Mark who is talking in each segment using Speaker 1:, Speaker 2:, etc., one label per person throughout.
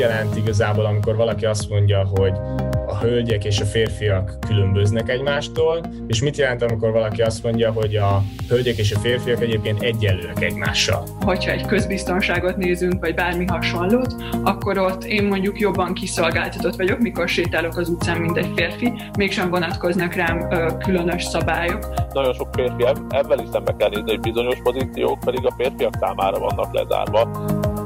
Speaker 1: jelent igazából, amikor valaki azt mondja, hogy a hölgyek és a férfiak különböznek egymástól, és mit jelent, amikor valaki azt mondja, hogy a hölgyek és a férfiak egyébként egyenlőek egymással?
Speaker 2: Hogyha egy közbiztonságot nézünk, vagy bármi hasonlót, akkor ott én mondjuk jobban kiszolgáltatott vagyok, mikor sétálok az utcán, mint egy férfi, mégsem vonatkoznak rám ö, különös szabályok.
Speaker 3: Nagyon sok férfi ebben is szembe kell nézni, hogy bizonyos pozíciók pedig a férfiak számára vannak lezárva.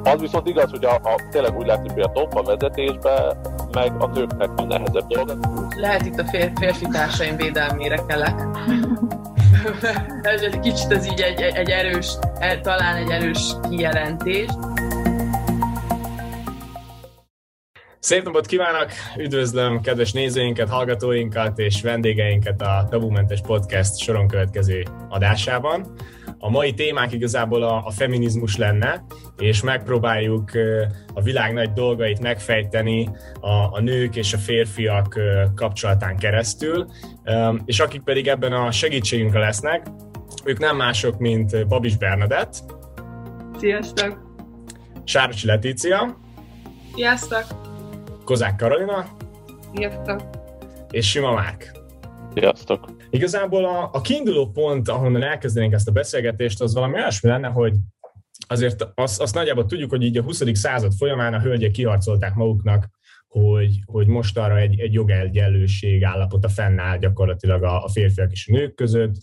Speaker 3: Az viszont igaz, hogy a, a tényleg úgy látszik, hogy a top a vezetésben, meg a nőknek a nehezebb dolog.
Speaker 4: Lehet itt a fér, férfi társaim védelmére kelek. ez egy kicsit az így egy, egy erős, e, talán egy erős kijelentés.
Speaker 1: Szép napot kívánok! Üdvözlöm kedves nézőinket, hallgatóinkat és vendégeinket a Tabumentes Podcast soron következő adásában. A mai témák igazából a, a feminizmus lenne, és megpróbáljuk a világ nagy dolgait megfejteni a, a nők és a férfiak kapcsolatán keresztül, és akik pedig ebben a segítségünkre lesznek, ők nem mások, mint Babis Bernadett.
Speaker 2: Sziasztok!
Speaker 1: Sárcsi Letícia.
Speaker 2: Sziasztok!
Speaker 1: Kozák Karolina.
Speaker 2: Sziasztok!
Speaker 1: És Sima Márk.
Speaker 3: Sziasztok!
Speaker 1: Igazából a, a kiinduló pont, ahonnan elkezdenénk ezt a beszélgetést, az valami olyasmi lenne, hogy azért azt, azt nagyjából tudjuk, hogy így a 20. század folyamán a hölgyek kiharcolták maguknak, hogy, hogy most arra egy, egy jogelgyenlőség állapota fennáll gyakorlatilag a, a férfiak és a nők között.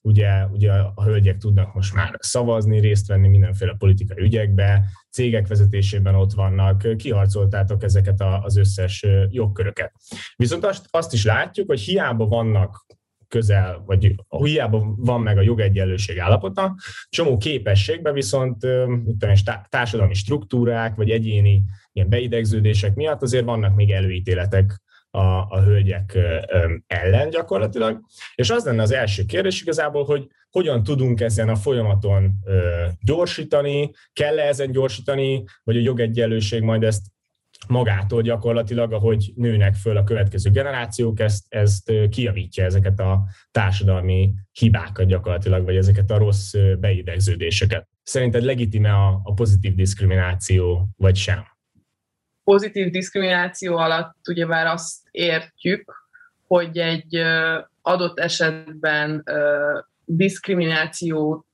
Speaker 1: Ugye, ugye a hölgyek tudnak most már szavazni, részt venni mindenféle politikai ügyekbe, cégek vezetésében ott vannak, kiharcoltátok ezeket az összes jogköröket. Viszont azt, azt is látjuk, hogy hiába vannak közel, vagy hiába van meg a jogegyenlőség állapota, csomó képességben viszont tudom, társadalmi struktúrák, vagy egyéni ilyen beidegződések miatt azért vannak még előítéletek a, a hölgyek ellen gyakorlatilag. És az lenne az első kérdés igazából, hogy hogyan tudunk ezen a folyamaton gyorsítani, kell-e ezen gyorsítani, vagy a jogegyenlőség majd ezt magától gyakorlatilag, ahogy nőnek föl a következő generációk, ezt, ezt kiavítja ezeket a társadalmi hibákat gyakorlatilag, vagy ezeket a rossz beidegződéseket. Szerinted legitime a, a pozitív diszkrimináció, vagy sem?
Speaker 4: Pozitív diszkrimináció alatt ugyebár azt értjük, hogy egy adott esetben diszkriminációt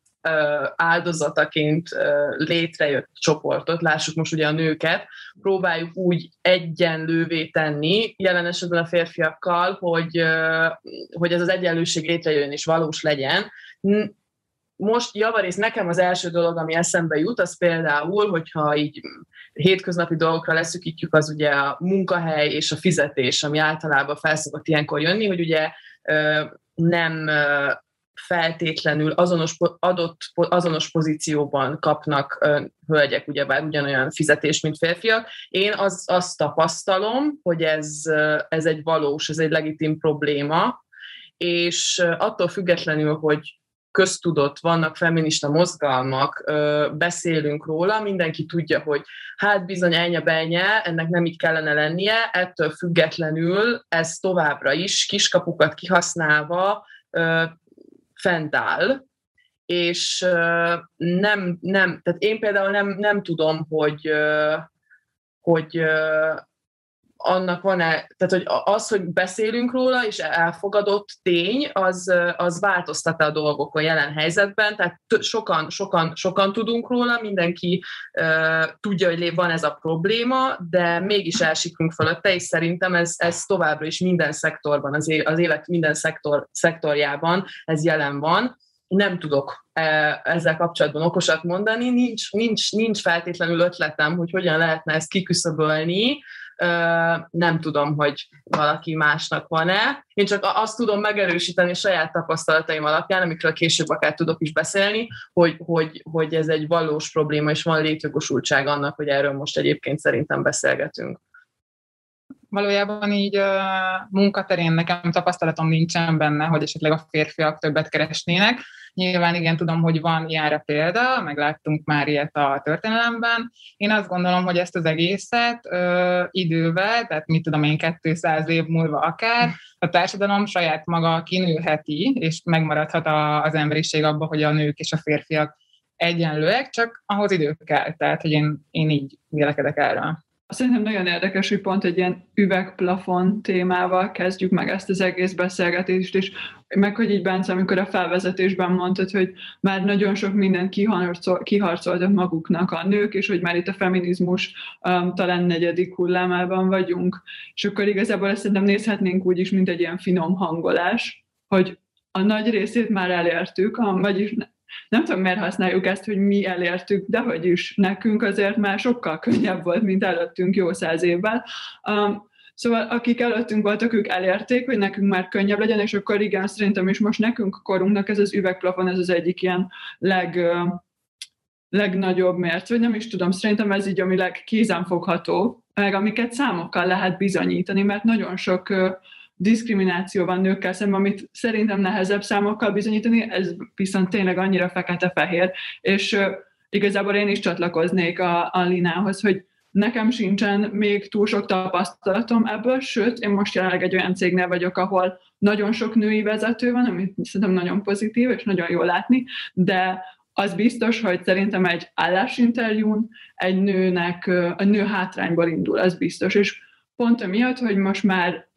Speaker 4: áldozataként létrejött csoportot, lássuk most ugye a nőket, próbáljuk úgy egyenlővé tenni, jelen esetben a férfiakkal, hogy, hogy ez az egyenlőség létrejön és valós legyen. Most javarész nekem az első dolog, ami eszembe jut, az például, hogyha így hétköznapi dolgokra leszükítjük, az ugye a munkahely és a fizetés, ami általában felszokott ilyenkor jönni, hogy ugye nem feltétlenül azonos, adott azonos pozícióban kapnak hölgyek ugyebár ugyanolyan fizetés, mint férfiak. Én az, azt tapasztalom, hogy ez, ez egy valós, ez egy legitim probléma, és attól függetlenül, hogy köztudott, vannak feminista mozgalmak, beszélünk róla, mindenki tudja, hogy hát bizony elnye benye, ennek nem így kellene lennie, ettől függetlenül ez továbbra is kiskapukat kihasználva fent áll, és nem, nem, tehát én például nem, nem tudom, hogy, hogy annak van-e, tehát hogy az, hogy beszélünk róla, és elfogadott tény, az, az változtat a dolgokon jelen helyzetben, tehát sokan, sokan, sokan tudunk róla, mindenki uh, tudja, hogy van ez a probléma, de mégis elsikünk fölötte, és szerintem ez, ez továbbra is minden szektorban, az, az élet minden szektor, szektorjában ez jelen van, nem tudok ezzel kapcsolatban okosat mondani, nincs, nincs, nincs feltétlenül ötletem, hogy hogyan lehetne ezt kiküszöbölni, nem tudom, hogy valaki másnak van-e. Én csak azt tudom megerősíteni saját tapasztalataim alapján, amikről később akár tudok is beszélni, hogy, hogy, hogy ez egy valós probléma, és van létjogosultság annak, hogy erről most egyébként szerintem beszélgetünk
Speaker 5: valójában így uh, munkaterén nekem tapasztalatom nincsen benne, hogy esetleg a férfiak többet keresnének. Nyilván igen, tudom, hogy van ilyenre példa, meg láttunk már ilyet a történelemben. Én azt gondolom, hogy ezt az egészet uh, idővel, tehát mit tudom én, 200 év múlva akár, a társadalom saját maga kinőheti, és megmaradhat a, az emberiség abba, hogy a nők és a férfiak egyenlőek, csak ahhoz idő kell. Tehát, hogy én, én így vélekedek erről
Speaker 2: Szerintem nagyon érdekes, hogy pont egy ilyen üvegplafon témával kezdjük meg ezt az egész beszélgetést, és meg, hogy így Bence, amikor a felvezetésben mondtad, hogy már nagyon sok mindent kiharcol, kiharcoltak maguknak a nők, és hogy már itt a feminizmus um, talán negyedik hullámában vagyunk, és akkor igazából ezt szerintem nézhetnénk úgy is, mint egy ilyen finom hangolás, hogy a nagy részét már elértük, vagyis nem tudom, miért használjuk ezt, hogy mi elértük, de hogy is nekünk azért már sokkal könnyebb volt, mint előttünk jó száz évvel. Um, Szóval akik előttünk voltak, ők elérték, hogy nekünk már könnyebb legyen, és akkor igen, szerintem is most nekünk, korunknak ez az üvegplafon, ez az egyik ilyen leg, legnagyobb mérc, vagy nem is tudom, szerintem ez így ami legkézenfogható, meg amiket számokkal lehet bizonyítani, mert nagyon sok diszkrimináció van nőkkel szemben, amit szerintem nehezebb számokkal bizonyítani, ez viszont tényleg annyira fekete-fehér, és igazából én is csatlakoznék a, a Linához, hogy nekem sincsen még túl sok tapasztalatom ebből, sőt, én most jelenleg egy olyan cégnél vagyok, ahol nagyon sok női vezető van, amit szerintem nagyon pozitív, és nagyon jól látni, de az biztos, hogy szerintem egy állásinterjún egy nőnek, a nő hátrányból indul, az biztos, és pont amiatt, hogy most már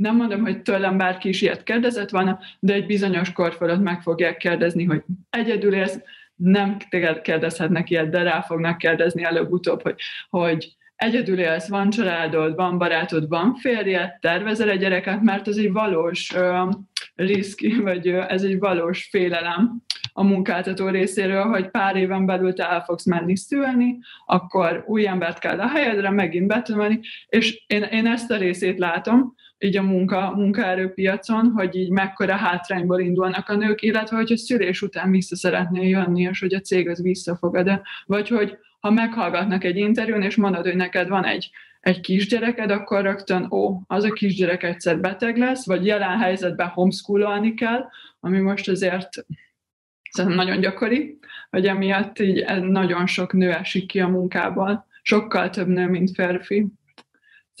Speaker 2: nem mondom, hogy tőlem bárki is ilyet kérdezett volna, de egy bizonyos kor fölött meg fogják kérdezni, hogy egyedül élsz, nem kérdezhetnek ilyet, de rá fognak kérdezni előbb-utóbb, hogy, hogy egyedül élsz, van családod, van barátod, van férje, tervezel egy gyereket, mert ez egy valós uh, riszki, vagy uh, ez egy valós félelem a munkáltató részéről, hogy pár éven belül te el fogsz menni szülni, akkor új embert kell a helyedre megint betömölni, és én, én ezt a részét látom, így a munka, munkaerőpiacon, hogy így mekkora hátrányból indulnak a nők, illetve hogy a szülés után vissza szeretnél jönni, és hogy a cég az visszafogad -e. Vagy hogy ha meghallgatnak egy interjún, és mondod, hogy neked van egy, egy kisgyereked, akkor rögtön, ó, az a kisgyerek egyszer beteg lesz, vagy jelen helyzetben homeschoololni kell, ami most azért szerintem nagyon gyakori, hogy emiatt így nagyon sok nő esik ki a munkában, sokkal több nő, mint férfi.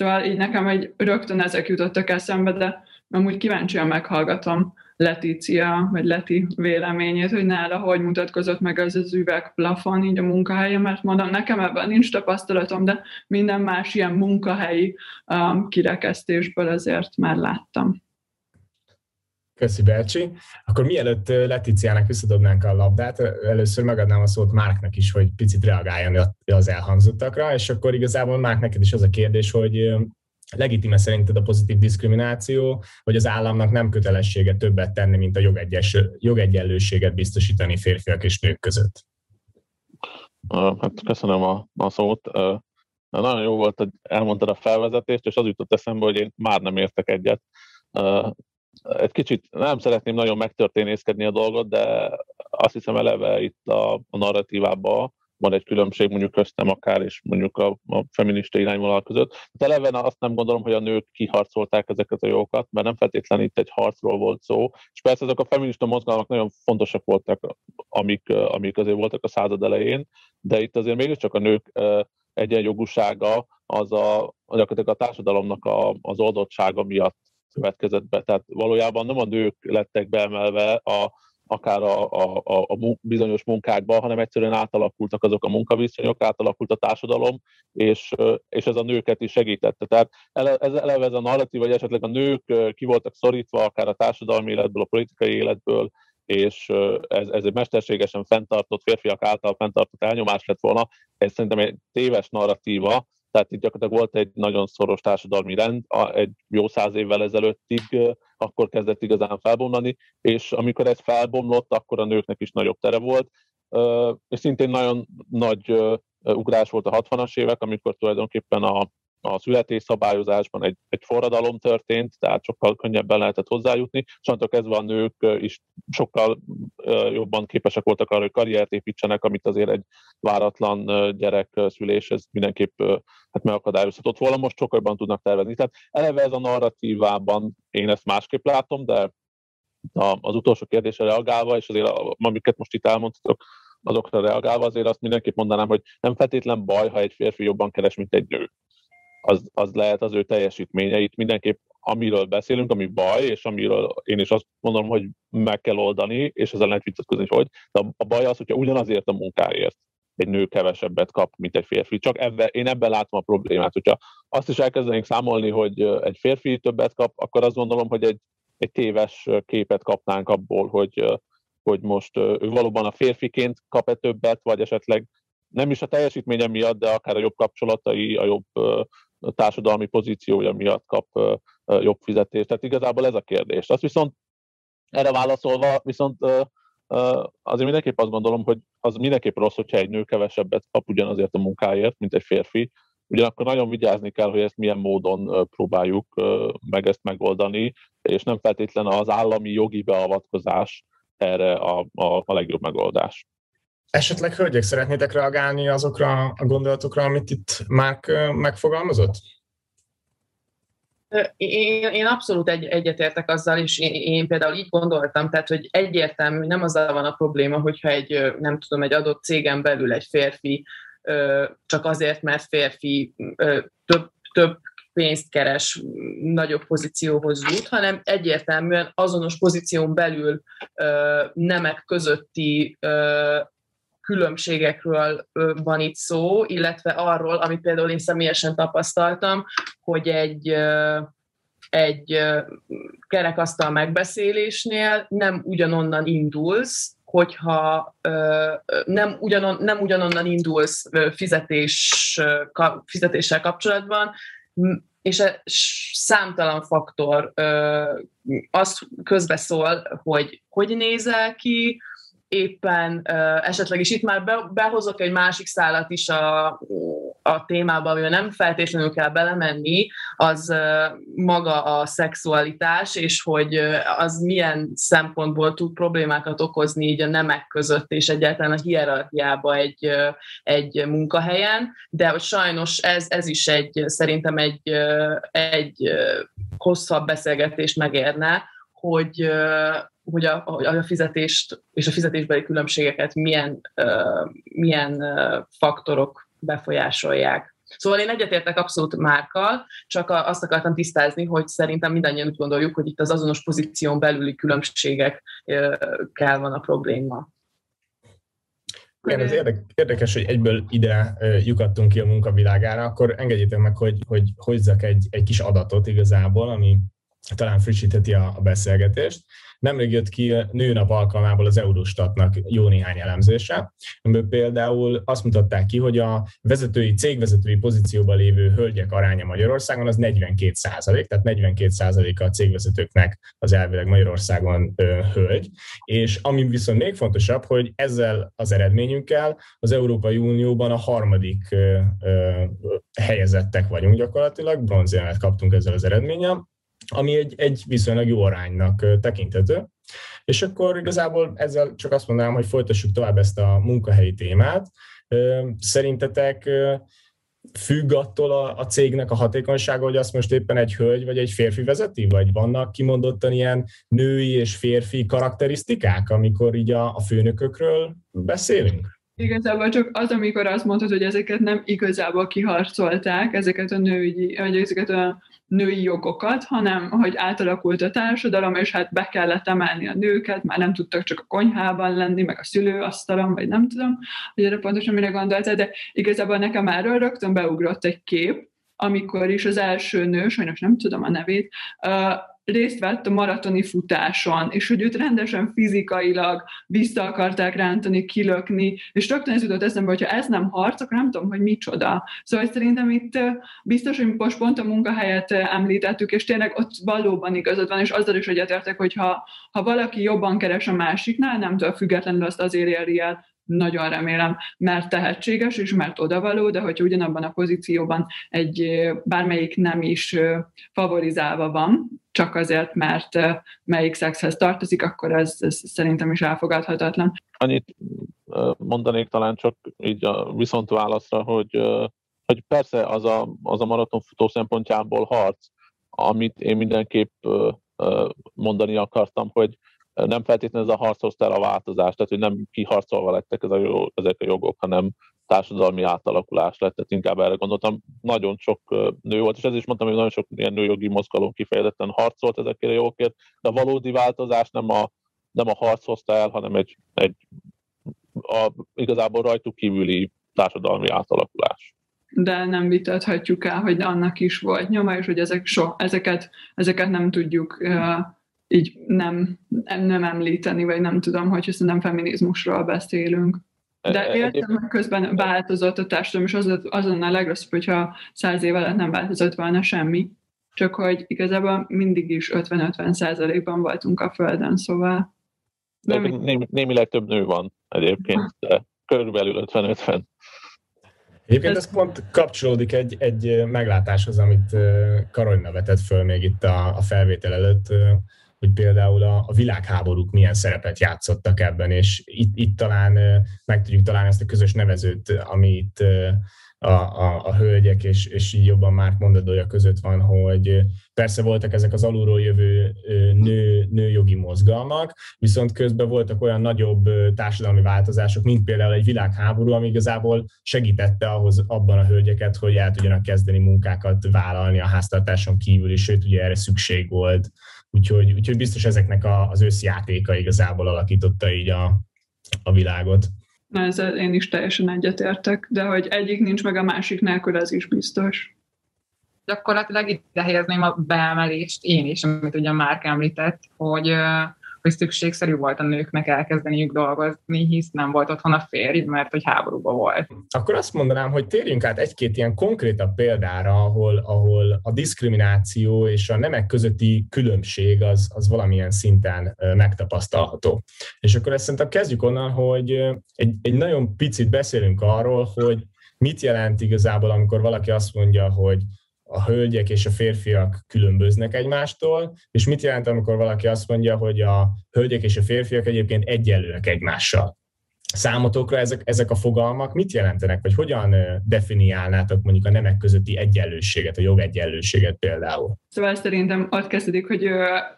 Speaker 2: Szóval így nekem egy rögtön ezek jutottak eszembe, de amúgy kíváncsian meghallgatom Letícia, vagy Leti véleményét, hogy nála hogy mutatkozott meg az az üvegplafon így a munkahelyen, mert mondom, nekem ebben nincs tapasztalatom, de minden más ilyen munkahelyi um, kirekesztésből azért már láttam.
Speaker 1: Köszi, Belcsi. Akkor mielőtt Leticiának visszadobnánk a labdát, először megadnám a szót Márknak is, hogy picit reagáljon az elhangzottakra, és akkor igazából Márk neked is az a kérdés, hogy legitime szerinted a pozitív diszkrimináció, hogy az államnak nem kötelessége többet tenni, mint a jogegyes, jogegyenlőséget biztosítani férfiak és nők között?
Speaker 3: Hát köszönöm a, a szót. Nagyon jó volt, hogy elmondtad a felvezetést, és az jutott eszembe, hogy én már nem értek egyet egy kicsit nem szeretném nagyon megtörténészkedni a dolgot, de azt hiszem eleve itt a, a narratívában van egy különbség mondjuk köztem akár, és mondjuk a, a feminista irányvonal között. De eleve azt nem gondolom, hogy a nők kiharcolták ezeket a jogokat, mert nem feltétlenül itt egy harcról volt szó. És persze ezek a feminista mozgalmak nagyon fontosak voltak, amik, amik azért voltak a század elején, de itt azért mégiscsak a nők egyenjogúsága az a, gyakorlatilag a társadalomnak a, az oldottsága miatt következett be. Tehát valójában nem a nők lettek beemelve a, akár a, a, a, a bizonyos munkákba, hanem egyszerűen átalakultak azok a munkaviszonyok, átalakult a társadalom, és, és ez a nőket is segítette. Tehát ez eleve ez a narratív, hogy esetleg a nők ki voltak szorítva, akár a társadalmi életből, a politikai életből, és ez, ez egy mesterségesen fenntartott, férfiak által fenntartott elnyomás lett volna. Ez szerintem egy téves narratíva, tehát itt gyakorlatilag volt egy nagyon szoros társadalmi rend, egy jó száz évvel ezelőttig akkor kezdett igazán felbomlani, és amikor ez felbomlott, akkor a nőknek is nagyobb tere volt, és szintén nagyon nagy ugrás volt a 60-as évek, amikor tulajdonképpen a, a születésszabályozásban egy, egy forradalom történt, tehát sokkal könnyebben lehetett hozzájutni, és onnantól kezdve a nők is sokkal jobban képesek voltak arra, hogy karriert építsenek, amit azért egy váratlan gyerek szülés, ez mindenképp hát megakadályozhatott volna, most sokkal jobban tudnak tervezni. Tehát eleve ez a narratívában én ezt másképp látom, de az utolsó kérdésre reagálva, és azért amiket most itt elmondhatok, azokra reagálva azért azt mindenképp mondanám, hogy nem feltétlen baj, ha egy férfi jobban keres, mint egy nő az, az lehet az ő teljesítménye. Itt mindenképp amiről beszélünk, ami baj, és amiről én is azt mondom, hogy meg kell oldani, és ezzel lehet vitatkozni, hogy de a baj az, hogyha ugyanazért a munkáért egy nő kevesebbet kap, mint egy férfi. Csak ebbe, én ebben látom a problémát. Hogyha azt is elkezdenénk számolni, hogy egy férfi többet kap, akkor azt gondolom, hogy egy, egy téves képet kapnánk abból, hogy, hogy most ő valóban a férfiként kap-e többet, vagy esetleg nem is a teljesítménye miatt, de akár a jobb kapcsolatai, a jobb társadalmi pozíciója miatt kap jobb fizetést. Tehát igazából ez a kérdés. Azt viszont erre válaszolva, viszont azért mindenképp azt gondolom, hogy az mindenképp rossz, hogyha egy nő kevesebbet kap ugyanazért a munkáért, mint egy férfi. Ugyanakkor nagyon vigyázni kell, hogy ezt milyen módon próbáljuk meg ezt megoldani, és nem feltétlen az állami jogi beavatkozás erre a, a, a legjobb megoldás.
Speaker 1: Esetleg, hölgyek, szeretnétek reagálni azokra a gondolatokra, amit itt Márk megfogalmazott?
Speaker 4: Én, én abszolút egy, egyetértek azzal, és én, én például így gondoltam, tehát, hogy egyértelmű, nem azzal van a probléma, hogyha egy, nem tudom, egy adott cégen belül egy férfi csak azért, mert férfi több, több pénzt keres, nagyobb pozícióhoz jut, hanem egyértelműen azonos pozíción belül nemek közötti különbségekről van itt szó, illetve arról, amit például én személyesen tapasztaltam, hogy egy, egy kerekasztal megbeszélésnél nem ugyanonnan indulsz, hogyha nem, ugyanon, nem ugyanonnan indulsz fizetés, fizetéssel kapcsolatban, és számtalan faktor azt közbeszól, hogy hogy nézel ki, éppen esetleg is itt már be, behozok egy másik szállat is a, a témába, amivel nem feltétlenül kell belemenni, az maga a szexualitás, és hogy az milyen szempontból tud problémákat okozni így a nemek között, és egyáltalán a hierarchiába egy, egy munkahelyen, de hogy sajnos ez, ez is egy, szerintem egy, egy hosszabb beszélgetést megérne, hogy, hogy a, a fizetést és a fizetésbeli különbségeket milyen, uh, milyen uh, faktorok befolyásolják. Szóval én egyetértek abszolút Márkkal, csak azt akartam tisztázni, hogy szerintem mindannyian úgy gondoljuk, hogy itt az azonos pozíción belüli különbségekkel van a probléma.
Speaker 1: Igen, ez érdekes, hogy egyből ide lyukadtunk ki a munkavilágára, akkor engedjétek meg, hogy, hogy hozzak egy, egy kis adatot igazából, ami talán frissítheti a, beszélgetést. Nemrég jött ki nőnap alkalmából az Eurostatnak jó néhány elemzése, amiből például azt mutatták ki, hogy a vezetői, cégvezetői pozícióban lévő hölgyek aránya Magyarországon az 42 százalék, tehát 42 százalék a cégvezetőknek az elvileg Magyarországon ö, hölgy, és ami viszont még fontosabb, hogy ezzel az eredményünkkel az Európai Unióban a harmadik ö, ö, helyezettek vagyunk gyakorlatilag, bronzérmet kaptunk ezzel az eredménnyel, ami egy, egy viszonylag jó aránynak tekinthető. És akkor igazából ezzel csak azt mondanám, hogy folytassuk tovább ezt a munkahelyi témát. Szerintetek függ attól a, a cégnek a hatékonysága, hogy azt most éppen egy hölgy vagy egy férfi vezeti? Vagy vannak kimondottan ilyen női és férfi karakterisztikák, amikor így a, a főnökökről beszélünk?
Speaker 2: Igazából csak az, amikor azt mondtad, hogy ezeket nem igazából kiharcolták, ezeket a női, vagy ezeket a női jogokat, hanem hogy átalakult a társadalom, és hát be kellett emelni a nőket, már nem tudtak csak a konyhában lenni, meg a szülőasztalon, vagy nem tudom, hogy erre pontosan mire gondoltál, de igazából nekem erről rögtön beugrott egy kép, amikor is az első nő, sajnos nem tudom a nevét, részt vett a maratoni futáson, és hogy őt rendesen fizikailag vissza akarták rántani, kilökni, és rögtön ez jutott eszembe, hogyha ez nem harc, akkor nem tudom, hogy micsoda. Szóval szerintem itt biztos, hogy most pont a munkahelyet említettük, és tényleg ott valóban igazad van, és azzal is egyetértek, hogy ha, ha valaki jobban keres a másiknál, nem tudom, függetlenül azt azért éri el, nagyon remélem, mert tehetséges és mert odavaló, de hogyha ugyanabban a pozícióban egy bármelyik nem is favorizálva van, csak azért, mert melyik szexhez tartozik, akkor ez, ez szerintem is elfogadhatatlan.
Speaker 3: Annyit mondanék talán csak így a viszont válaszra, hogy, hogy persze az a, az a maratonfutó szempontjából harc, amit én mindenképp mondani akartam, hogy nem feltétlenül ez a harc hozta el a változást, tehát hogy nem kiharcolva lettek ez a jog, ezek a jogok, hanem társadalmi átalakulás lett, tehát inkább erre gondoltam. Nagyon sok nő volt, és ez is mondtam, hogy nagyon sok ilyen nőjogi mozgalom kifejezetten harcolt ezekért a jogokért, de a valódi változás nem a, nem a harc hozta el, hanem egy, egy a igazából rajtuk kívüli társadalmi átalakulás.
Speaker 2: De nem vitathatjuk el, hogy annak is volt nyoma, és hogy ezek so, ezeket, ezeket nem tudjuk uh, így nem, nem említeni, vagy nem tudom, hogy nem feminizmusról beszélünk. De e, értem, hogy közben változott a társadalom, és az, az lenne a legrosszabb, hogyha száz év alatt nem változott volna semmi. Csak hogy igazából mindig is 50-50 százalékban voltunk a Földön, szóval...
Speaker 3: Nem némi, némileg több nő van egyébként, de körülbelül 50-50.
Speaker 1: Egyébként ez pont kapcsolódik egy, egy meglátáshoz, amit Karolina vetett föl még itt a, a felvétel előtt, hogy például a, a világháborúk milyen szerepet játszottak ebben, és itt, itt talán meg tudjuk találni ezt a közös nevezőt, amit a, a, a hölgyek és, és így jobban Márk mondadója között van, hogy persze voltak ezek az alulról jövő nő, nőjogi mozgalmak, viszont közben voltak olyan nagyobb társadalmi változások, mint például egy világháború, ami igazából segítette ahhoz abban a hölgyeket, hogy el tudjanak kezdeni munkákat vállalni a háztartáson kívül, és sőt, ugye erre szükség volt. Úgyhogy, úgyhogy biztos ezeknek az összjátéka igazából alakította így a, a világot.
Speaker 2: Na ezzel én is teljesen egyetértek, de hogy egyik nincs meg a másik nélkül, az is biztos.
Speaker 5: Gyakorlatilag ide helyezném a beemelést én is, amit ugye már említett, hogy hogy szükségszerű volt a nőknek elkezdeniük dolgozni, hisz nem volt otthon a férj, mert hogy háborúban volt.
Speaker 1: Akkor azt mondanám, hogy térjünk át egy-két ilyen konkrétabb példára, ahol, ahol a diszkrimináció és a nemek közötti különbség az, az valamilyen szinten megtapasztalható. És akkor ezt szerintem kezdjük onnan, hogy egy, egy nagyon picit beszélünk arról, hogy mit jelent igazából, amikor valaki azt mondja, hogy a hölgyek és a férfiak különböznek egymástól, és mit jelent, amikor valaki azt mondja, hogy a hölgyek és a férfiak egyébként egyenlőek egymással. Számotokra ezek, ezek a fogalmak mit jelentenek, vagy hogyan definiálnátok mondjuk a nemek közötti egyenlőséget, a jogegyenlőséget például?
Speaker 2: Szóval szerintem ott kezdődik, hogy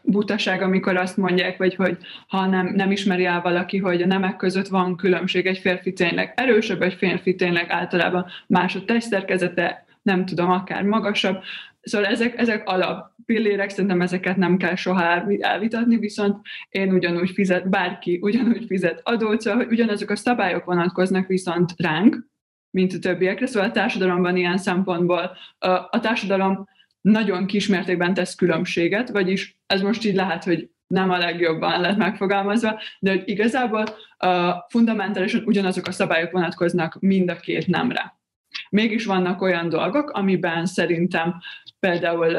Speaker 2: butaság, amikor azt mondják, vagy hogy ha nem, nem ismeri el valaki, hogy a nemek között van különbség, egy férfi tényleg erősebb, egy férfi tényleg általában más a testszerkezete, nem tudom, akár magasabb. Szóval ezek, ezek alap pillérek, szerintem ezeket nem kell soha elvitatni, viszont én ugyanúgy fizet, bárki ugyanúgy fizet adót, szóval ugyanazok a szabályok vonatkoznak viszont ránk, mint a többiekre, szóval a társadalomban ilyen szempontból a társadalom nagyon kismértékben tesz különbséget, vagyis ez most így lehet, hogy nem a legjobban lett megfogalmazva, de hogy igazából uh, fundamentálisan ugyanazok a szabályok vonatkoznak mind a két nemre. Mégis vannak olyan dolgok, amiben szerintem például,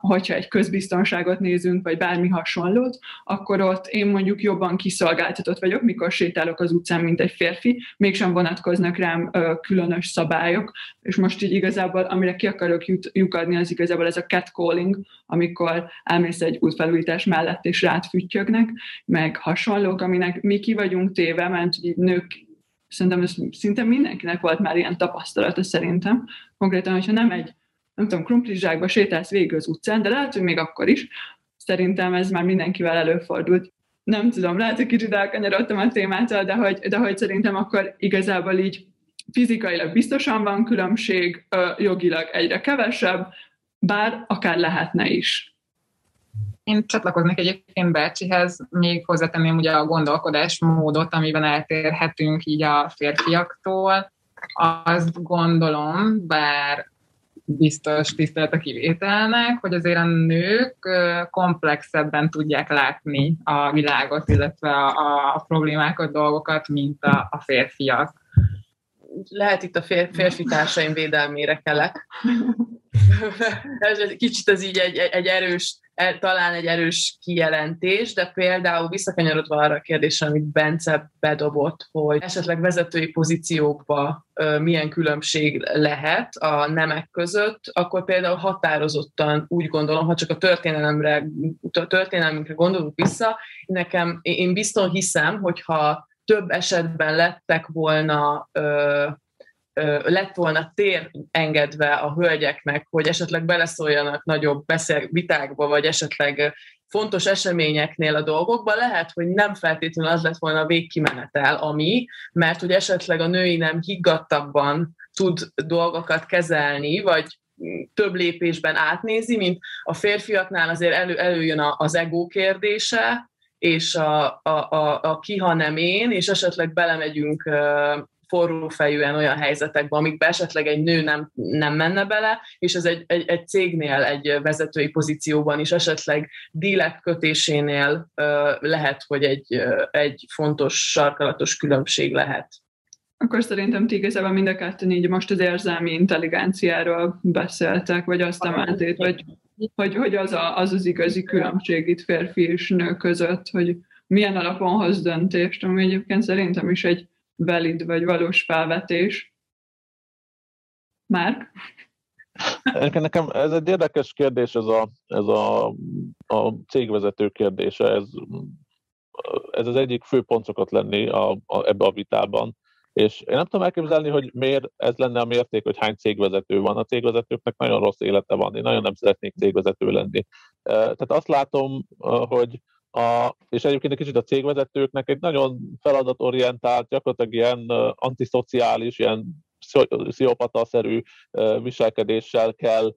Speaker 2: hogyha egy közbiztonságot nézünk, vagy bármi hasonlót, akkor ott én mondjuk jobban kiszolgáltatott vagyok, mikor sétálok az utcán, mint egy férfi, mégsem vonatkoznak rám különös szabályok, és most így igazából, amire ki akarok lyukadni, az igazából ez a catcalling, amikor elmész egy útfelújítás mellett, és rád füttyögnek, meg hasonlók, aminek mi ki vagyunk téve, mert így nők Szerintem ez szinte mindenkinek volt már ilyen tapasztalata szerintem. Konkrétan, hogyha nem egy, nem tudom, krumplizsákba sétálsz végig az utcán, de lehet, hogy még akkor is, szerintem ez már mindenkivel előfordult. Nem tudom, lehet, hogy kicsit elkanyarodtam a témától, de hogy, de hogy szerintem akkor igazából így fizikailag biztosan van különbség, jogilag egyre kevesebb, bár akár lehetne is.
Speaker 5: Én csatlakoznék egyébként Bercsihez, még hozzátenném ugye a gondolkodásmódot, amiben eltérhetünk így a férfiaktól. Azt gondolom, bár biztos tisztelt a kivételnek, hogy azért a nők komplexebben tudják látni a világot, illetve a, a problémákat, dolgokat, mint a, a férfiak.
Speaker 4: Lehet itt a fér, férfi társaim védelmére kelek. Kicsit ez így egy, egy erős E, talán egy erős kijelentés, de például visszakanyarodva arra a kérdésre, amit Bence bedobott, hogy esetleg vezetői pozíciókba milyen különbség lehet a nemek között, akkor például határozottan úgy gondolom, ha csak a történelemre, a történelmünkre gondolunk vissza, nekem, én biztos hiszem, hogyha több esetben lettek volna lett volna tér engedve a hölgyeknek, hogy esetleg beleszóljanak nagyobb beszél, vitákba, vagy esetleg fontos eseményeknél a dolgokba, lehet, hogy nem feltétlenül az lett volna a végkimenetel, ami, mert hogy esetleg a női nem higgadtabban tud dolgokat kezelni, vagy több lépésben átnézi, mint a férfiaknál azért elő, előjön az ego kérdése, és a, a, a, a kiha nem én, és esetleg belemegyünk forró fejűen olyan helyzetekbe, amikbe esetleg egy nő nem, nem menne bele, és ez egy, egy, egy cégnél, egy vezetői pozícióban is esetleg dílek kötésénél lehet, hogy egy, egy fontos sarkalatos különbség lehet.
Speaker 2: Akkor szerintem ti igazából mind a kettőn így most az érzelmi intelligenciáról beszéltek, vagy azt emeltét, vagy hogy, hogy az, a, az az igazi különbség itt férfi és nő között, hogy milyen alapon hoz döntést, ami egyébként szerintem is egy valid vagy valós felvetés. Márk?
Speaker 3: Nekem ez egy érdekes kérdés, ez a, ez a, a cégvezető kérdése. Ez, ez az egyik fő pont szokott lenni a, a, ebbe a vitában. És én nem tudom elképzelni, hogy miért ez lenne a mérték, hogy hány cégvezető van. A cégvezetőknek nagyon rossz élete van, én nagyon nem szeretnék cégvezető lenni. Tehát azt látom, hogy a, és egyébként egy kicsit a cégvezetőknek egy nagyon feladatorientált, gyakorlatilag ilyen antiszociális, ilyen sziopata-szerű viselkedéssel kell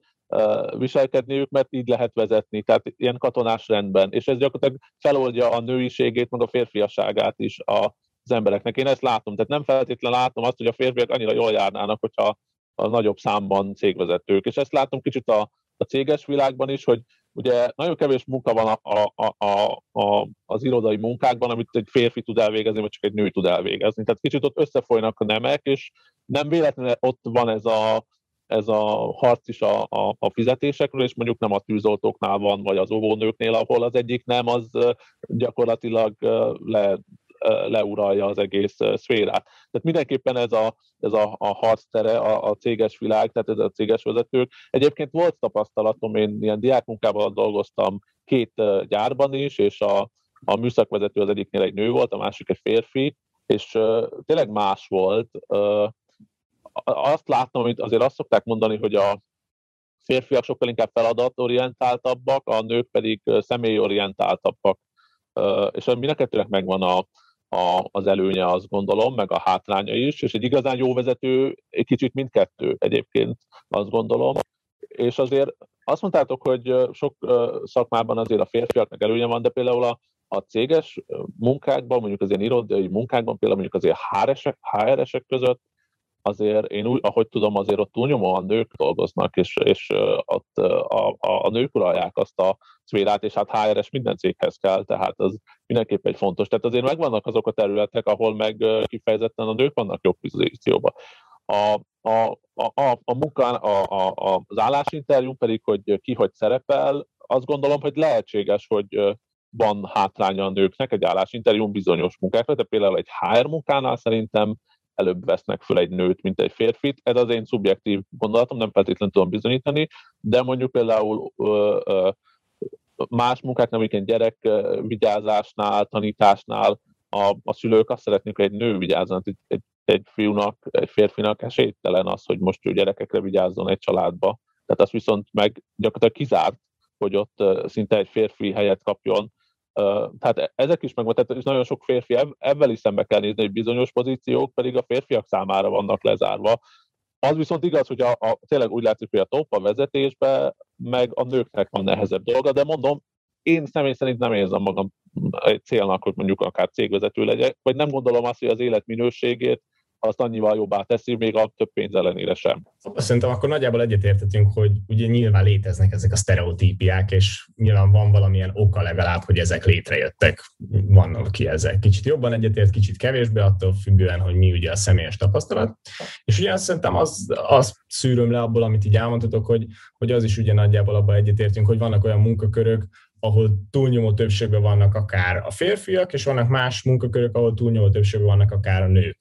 Speaker 3: viselkedniük, mert így lehet vezetni, tehát ilyen katonás rendben. És ez gyakorlatilag feloldja a nőiségét, meg a férfiasságát is az embereknek. Én ezt látom, tehát nem feltétlenül látom azt, hogy a férfiak annyira jól járnának, hogyha a nagyobb számban cégvezetők. És ezt látom kicsit a, a céges világban is, hogy ugye nagyon kevés munka van a, a, a, a, az irodai munkákban, amit egy férfi tud elvégezni, vagy csak egy nő tud elvégezni. Tehát kicsit ott összefolynak a nemek, és nem véletlenül ott van ez a, ez a harc is a, a, a fizetésekről, és mondjuk nem a tűzoltóknál van, vagy az óvónőknél, ahol az egyik nem, az gyakorlatilag le leuralja az egész szférát. Tehát mindenképpen ez a, ez a, a harctere, a, a céges világ, tehát ez a céges vezetők. Egyébként volt tapasztalatom, én ilyen diákmunkával dolgoztam két gyárban is, és a, a műszakvezető az egyiknél egy nő volt, a másik egy férfi, és uh, tényleg más volt. Uh, azt láttam, amit azért azt szokták mondani, hogy a férfiak sokkal inkább feladatorientáltabbak, a nők pedig személyorientáltabbak. Uh, és mind a kettőnek megvan a, a, az előnye, azt gondolom, meg a hátránya is, és egy igazán jó vezető egy kicsit mindkettő egyébként, azt gondolom. És azért azt mondtátok, hogy sok szakmában azért a férfiaknak előnye van, de például a, a céges munkákban, mondjuk az ilyen irodai munkákban, például mondjuk azért HR-esek, HR-esek között azért én úgy, ahogy tudom, azért ott túlnyomóan nők dolgoznak, és, és ott a, a, a nők uralják azt a szférát, és hát HRS minden céghez kell, tehát az mindenképp egy fontos. Tehát azért megvannak azok a területek, ahol meg kifejezetten a nők vannak jobb pozícióban. A, a, a, a munkán, a, a, az állásinterjú pedig, hogy ki hogy szerepel, azt gondolom, hogy lehetséges, hogy van hátránya a nőknek egy állásinterjún bizonyos munkákra, de például egy HR munkánál szerintem előbb vesznek föl egy nőt, mint egy férfit. Ez az én szubjektív gondolatom, nem feltétlenül tudom bizonyítani, de mondjuk például ö, ö, más munkák, nem egy gyerek vigyázásnál, tanításnál a, a szülők azt szeretnék, hogy egy nő vigyázzon, egy, egy, egy fiúnak, egy férfinak esélytelen az, hogy most ő gyerekekre vigyázzon egy családba. Tehát azt viszont meg gyakorlatilag kizárt, hogy ott szinte egy férfi helyet kapjon tehát e, ezek is megvan, tehát nagyon sok férfi ebben is szembe kell nézni, hogy bizonyos pozíciók pedig a férfiak számára vannak lezárva. Az viszont igaz, hogy a, a, tényleg úgy látszik, hogy a top a vezetésbe, meg a nőknek van nehezebb dolga, de mondom, én személy szerint nem érzem magam egy célnak, hogy mondjuk akár cégvezető legyek, vagy nem gondolom azt, hogy az élet minőségét azt annyival jobbá teszi, még a több pénz ellenére sem.
Speaker 1: Szerintem akkor nagyjából egyetértetünk, hogy ugye nyilván léteznek ezek a sztereotípiák, és nyilván van valamilyen oka legalább, hogy ezek létrejöttek. Vannak ki ezek. Kicsit jobban egyetért, kicsit kevésbé, attól függően, hogy mi ugye a személyes tapasztalat. És ugye azt szerintem az, az szűröm le abból, amit így elmondhatok, hogy, hogy az is ugye nagyjából abban egyetértünk, hogy vannak olyan munkakörök, ahol túlnyomó többségben vannak akár a férfiak, és vannak más munkakörök, ahol túlnyomó többségben vannak akár a nők.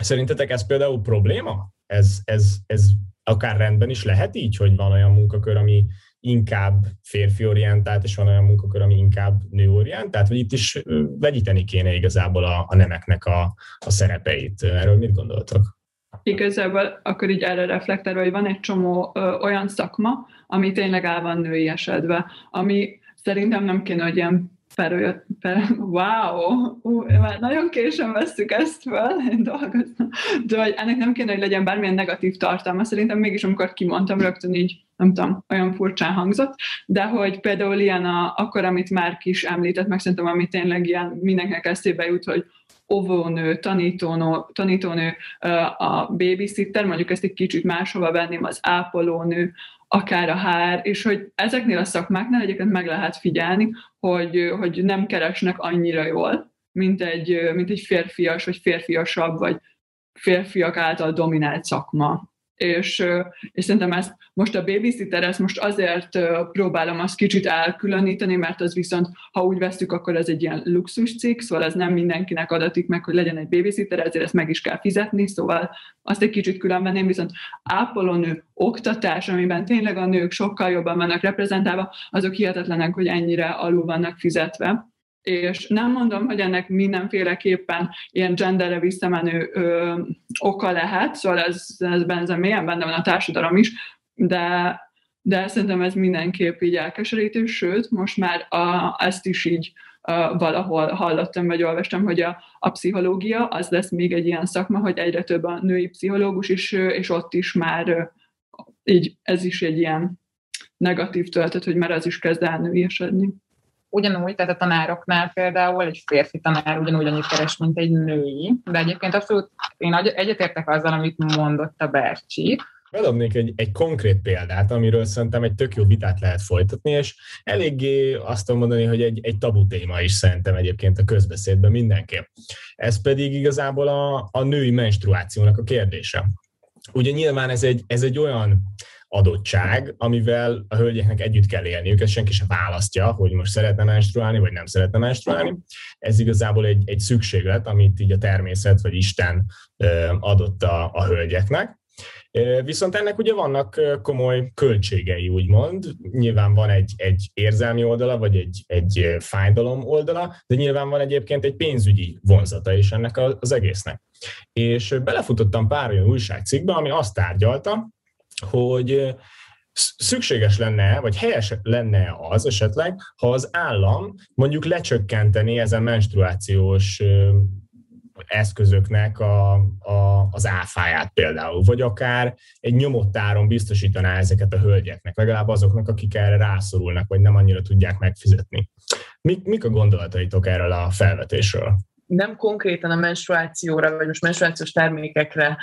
Speaker 1: Szerintetek ez például probléma? Ez, ez, ez akár rendben is lehet így, hogy van olyan munkakör, ami inkább férfiorientált, és van olyan munkakör, ami inkább nőorientált, vagy itt is vegyíteni kéne igazából a, a nemeknek a, a szerepeit. Erről mit gondoltok?
Speaker 2: Igazából akkor így erre reflektálva, hogy van egy csomó ö, olyan szakma, ami tényleg el van női esetve, ami szerintem nem kéne, hogy ilyen felölt, fel, wow, uh, már nagyon későn veszük ezt fel, én dolgoztam, de hogy ennek nem kéne, hogy legyen bármilyen negatív tartalma, szerintem mégis amikor kimondtam, rögtön így nem tudom, olyan furcsán hangzott, de hogy például ilyen a, akkor, amit már is említett, meg szerintem, ami tényleg ilyen mindenkinek eszébe jut, hogy óvónő, tanítónő, tanítónő, a babysitter, mondjuk ezt egy kicsit máshova venném, az ápolónő, akár a HR, és hogy ezeknél a szakmáknál egyébként meg lehet figyelni, hogy, hogy nem keresnek annyira jól, mint egy, mint egy férfias, vagy férfiasabb, vagy férfiak által dominált szakma és, és szerintem ezt most a babysitter, ezt most azért próbálom azt kicsit elkülöníteni, mert az viszont, ha úgy veszük, akkor ez egy ilyen luxus cikk, szóval ez nem mindenkinek adatik meg, hogy legyen egy babysitter, ezért ezt meg is kell fizetni, szóval azt egy kicsit különvenném, viszont ápolónő oktatás, amiben tényleg a nők sokkal jobban vannak reprezentálva, azok hihetetlenek, hogy ennyire alul vannak fizetve és nem mondom, hogy ennek mindenféleképpen ilyen genderre visszamenő ö, oka lehet, szóval ez, ez benne, mélyen benne van a társadalom is, de, de szerintem ez mindenképp így elkeserítő, sőt, most már a, ezt is így uh, valahol hallottam, vagy olvastam, hogy a, a pszichológia az lesz még egy ilyen szakma, hogy egyre több a női pszichológus is, és ott is már uh, így ez is egy ilyen negatív töltet, hogy már az is kezd elnőiesedni
Speaker 5: ugyanúgy, tehát a tanároknál például egy férfi tanár ugyanúgy annyit keres, mint egy női, de egyébként abszolút én egyetértek azzal, amit mondott a Bercsi,
Speaker 1: Bedobnék egy, egy konkrét példát, amiről szerintem egy tök jó vitát lehet folytatni, és eléggé azt tudom mondani, hogy egy, egy tabu téma is szerintem egyébként a közbeszédben mindenképp. Ez pedig igazából a, a női menstruációnak a kérdése. Ugye nyilván ez egy, ez egy olyan adottság, amivel a hölgyeknek együtt kell élniük, ez senki sem választja, hogy most szeretne menstruálni, vagy nem szeretne menstruálni. Ez igazából egy, egy szükséglet, amit így a természet vagy Isten adott a, a hölgyeknek. Viszont ennek ugye vannak komoly költségei, úgymond. Nyilván van egy, egy érzelmi oldala, vagy egy, egy fájdalom oldala, de nyilván van egyébként egy pénzügyi vonzata is ennek az egésznek. És belefutottam pár olyan újságcikkbe, ami azt tárgyalta, hogy szükséges lenne, vagy helyes lenne az esetleg, ha az állam mondjuk lecsökkenteni ezen menstruációs eszközöknek a, a, az áfáját például, vagy akár egy nyomott áron biztosítaná ezeket a hölgyeknek, legalább azoknak, akik erre rászorulnak, vagy nem annyira tudják megfizetni. Mik, mik a gondolataitok erről a felvetésről?
Speaker 4: Nem konkrétan a menstruációra, vagy most menstruációs termékekre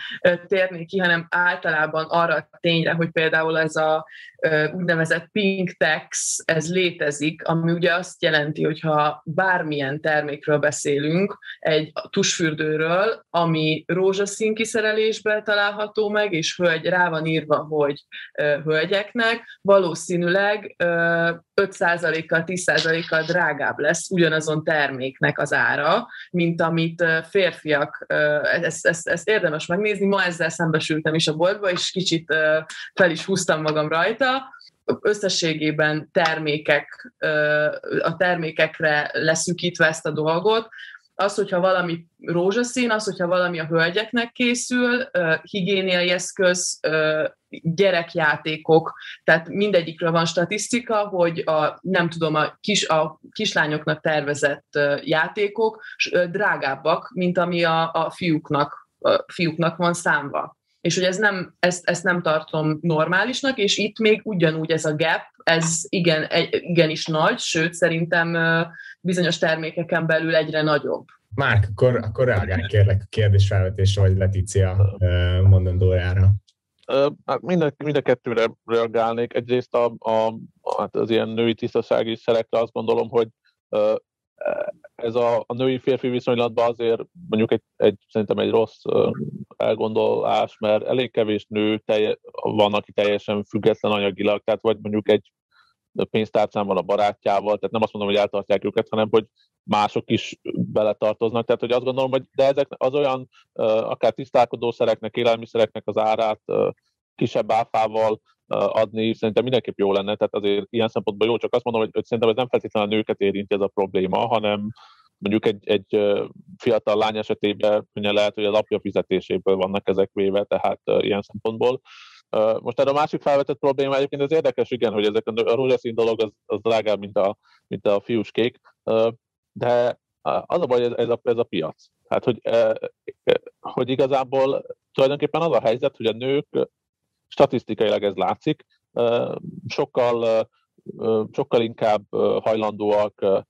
Speaker 4: térnék ki, hanem általában arra a tényre, hogy például ez a úgynevezett pink tax, ez létezik, ami ugye azt jelenti, hogyha bármilyen termékről beszélünk, egy tusfürdőről, ami rózsaszín kiszerelésben található meg, és hölgy rá van írva, hogy hölgyeknek, valószínűleg 5%-kal, 10%-kal drágább lesz ugyanazon terméknek az ára, mint amit férfiak, ezt, ezt, ezt érdemes megnézni, ma ezzel szembesültem is a boltba, és kicsit fel is húztam magam rajta, összességében termékek, a termékekre leszűkítve ezt a dolgot, az, hogyha valami rózsaszín, az, hogyha valami a hölgyeknek készül, higiéniai eszköz, gyerekjátékok, tehát mindegyikről van statisztika, hogy a, nem tudom, a, kis, a kislányoknak tervezett játékok drágábbak, mint ami a, a fiúknak, a fiúknak van számva és hogy ez nem, ezt, ezt nem tartom normálisnak, és itt még ugyanúgy ez a gap, ez igen, igenis nagy, sőt szerintem bizonyos termékeken belül egyre nagyobb.
Speaker 1: Márk, akkor, akkor reagálj kérlek a kérdésfelvetésre, vagy Letícia mondandójára.
Speaker 3: Hát mind, a, mind a kettőre reagálnék. Egyrészt a, a, hát az ilyen női tisztasági szerekre azt gondolom, hogy ez a, a női-férfi viszonylatban azért mondjuk egy, egy, szerintem egy rossz elgondolás, mert elég kevés nő telje, van, aki teljesen független anyagilag, tehát vagy mondjuk egy pénztárcán van a barátjával, tehát nem azt mondom, hogy eltartják őket, hanem hogy mások is beletartoznak. Tehát, hogy azt gondolom, hogy de ezek az olyan akár tisztálkodószereknek, élelmiszereknek az árát kisebb áfával adni, szerintem mindenképp jó lenne, tehát azért ilyen szempontból jó, csak azt mondom, hogy, hogy szerintem ez nem feltétlenül a nőket érinti ez a probléma, hanem mondjuk egy, egy fiatal lány esetében lehet, hogy az apja fizetéséből vannak ezek véve, tehát ilyen szempontból. Most erre a másik felvetett probléma egyébként az érdekes, igen, hogy ezek a rózsaszín dolog az, az drágább, mint a, mint a fiúskék, de az a baj, ez, ez, a, ez a piac. Hát, hogy, hogy igazából tulajdonképpen az a helyzet, hogy a nők statisztikailag ez látszik, sokkal, sokkal inkább hajlandóak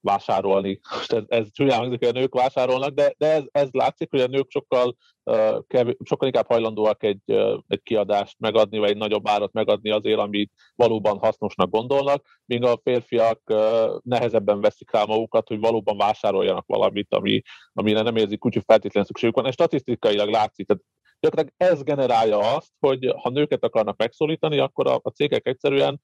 Speaker 3: vásárolni. Most ez, ez csúnyán hangzik, hogy a nők vásárolnak, de, de ez, ez látszik, hogy a nők sokkal, sokkal inkább hajlandóak egy, egy kiadást megadni, vagy egy nagyobb árat megadni azért, amit valóban hasznosnak gondolnak, míg a férfiak nehezebben veszik rá magukat, hogy valóban vásároljanak valamit, ami, amire nem érzik úgy, hogy feltétlenül szükségük van. És statisztikailag látszik, tehát gyakorlatilag ez generálja azt, hogy ha nőket akarnak megszólítani, akkor a, a cégek egyszerűen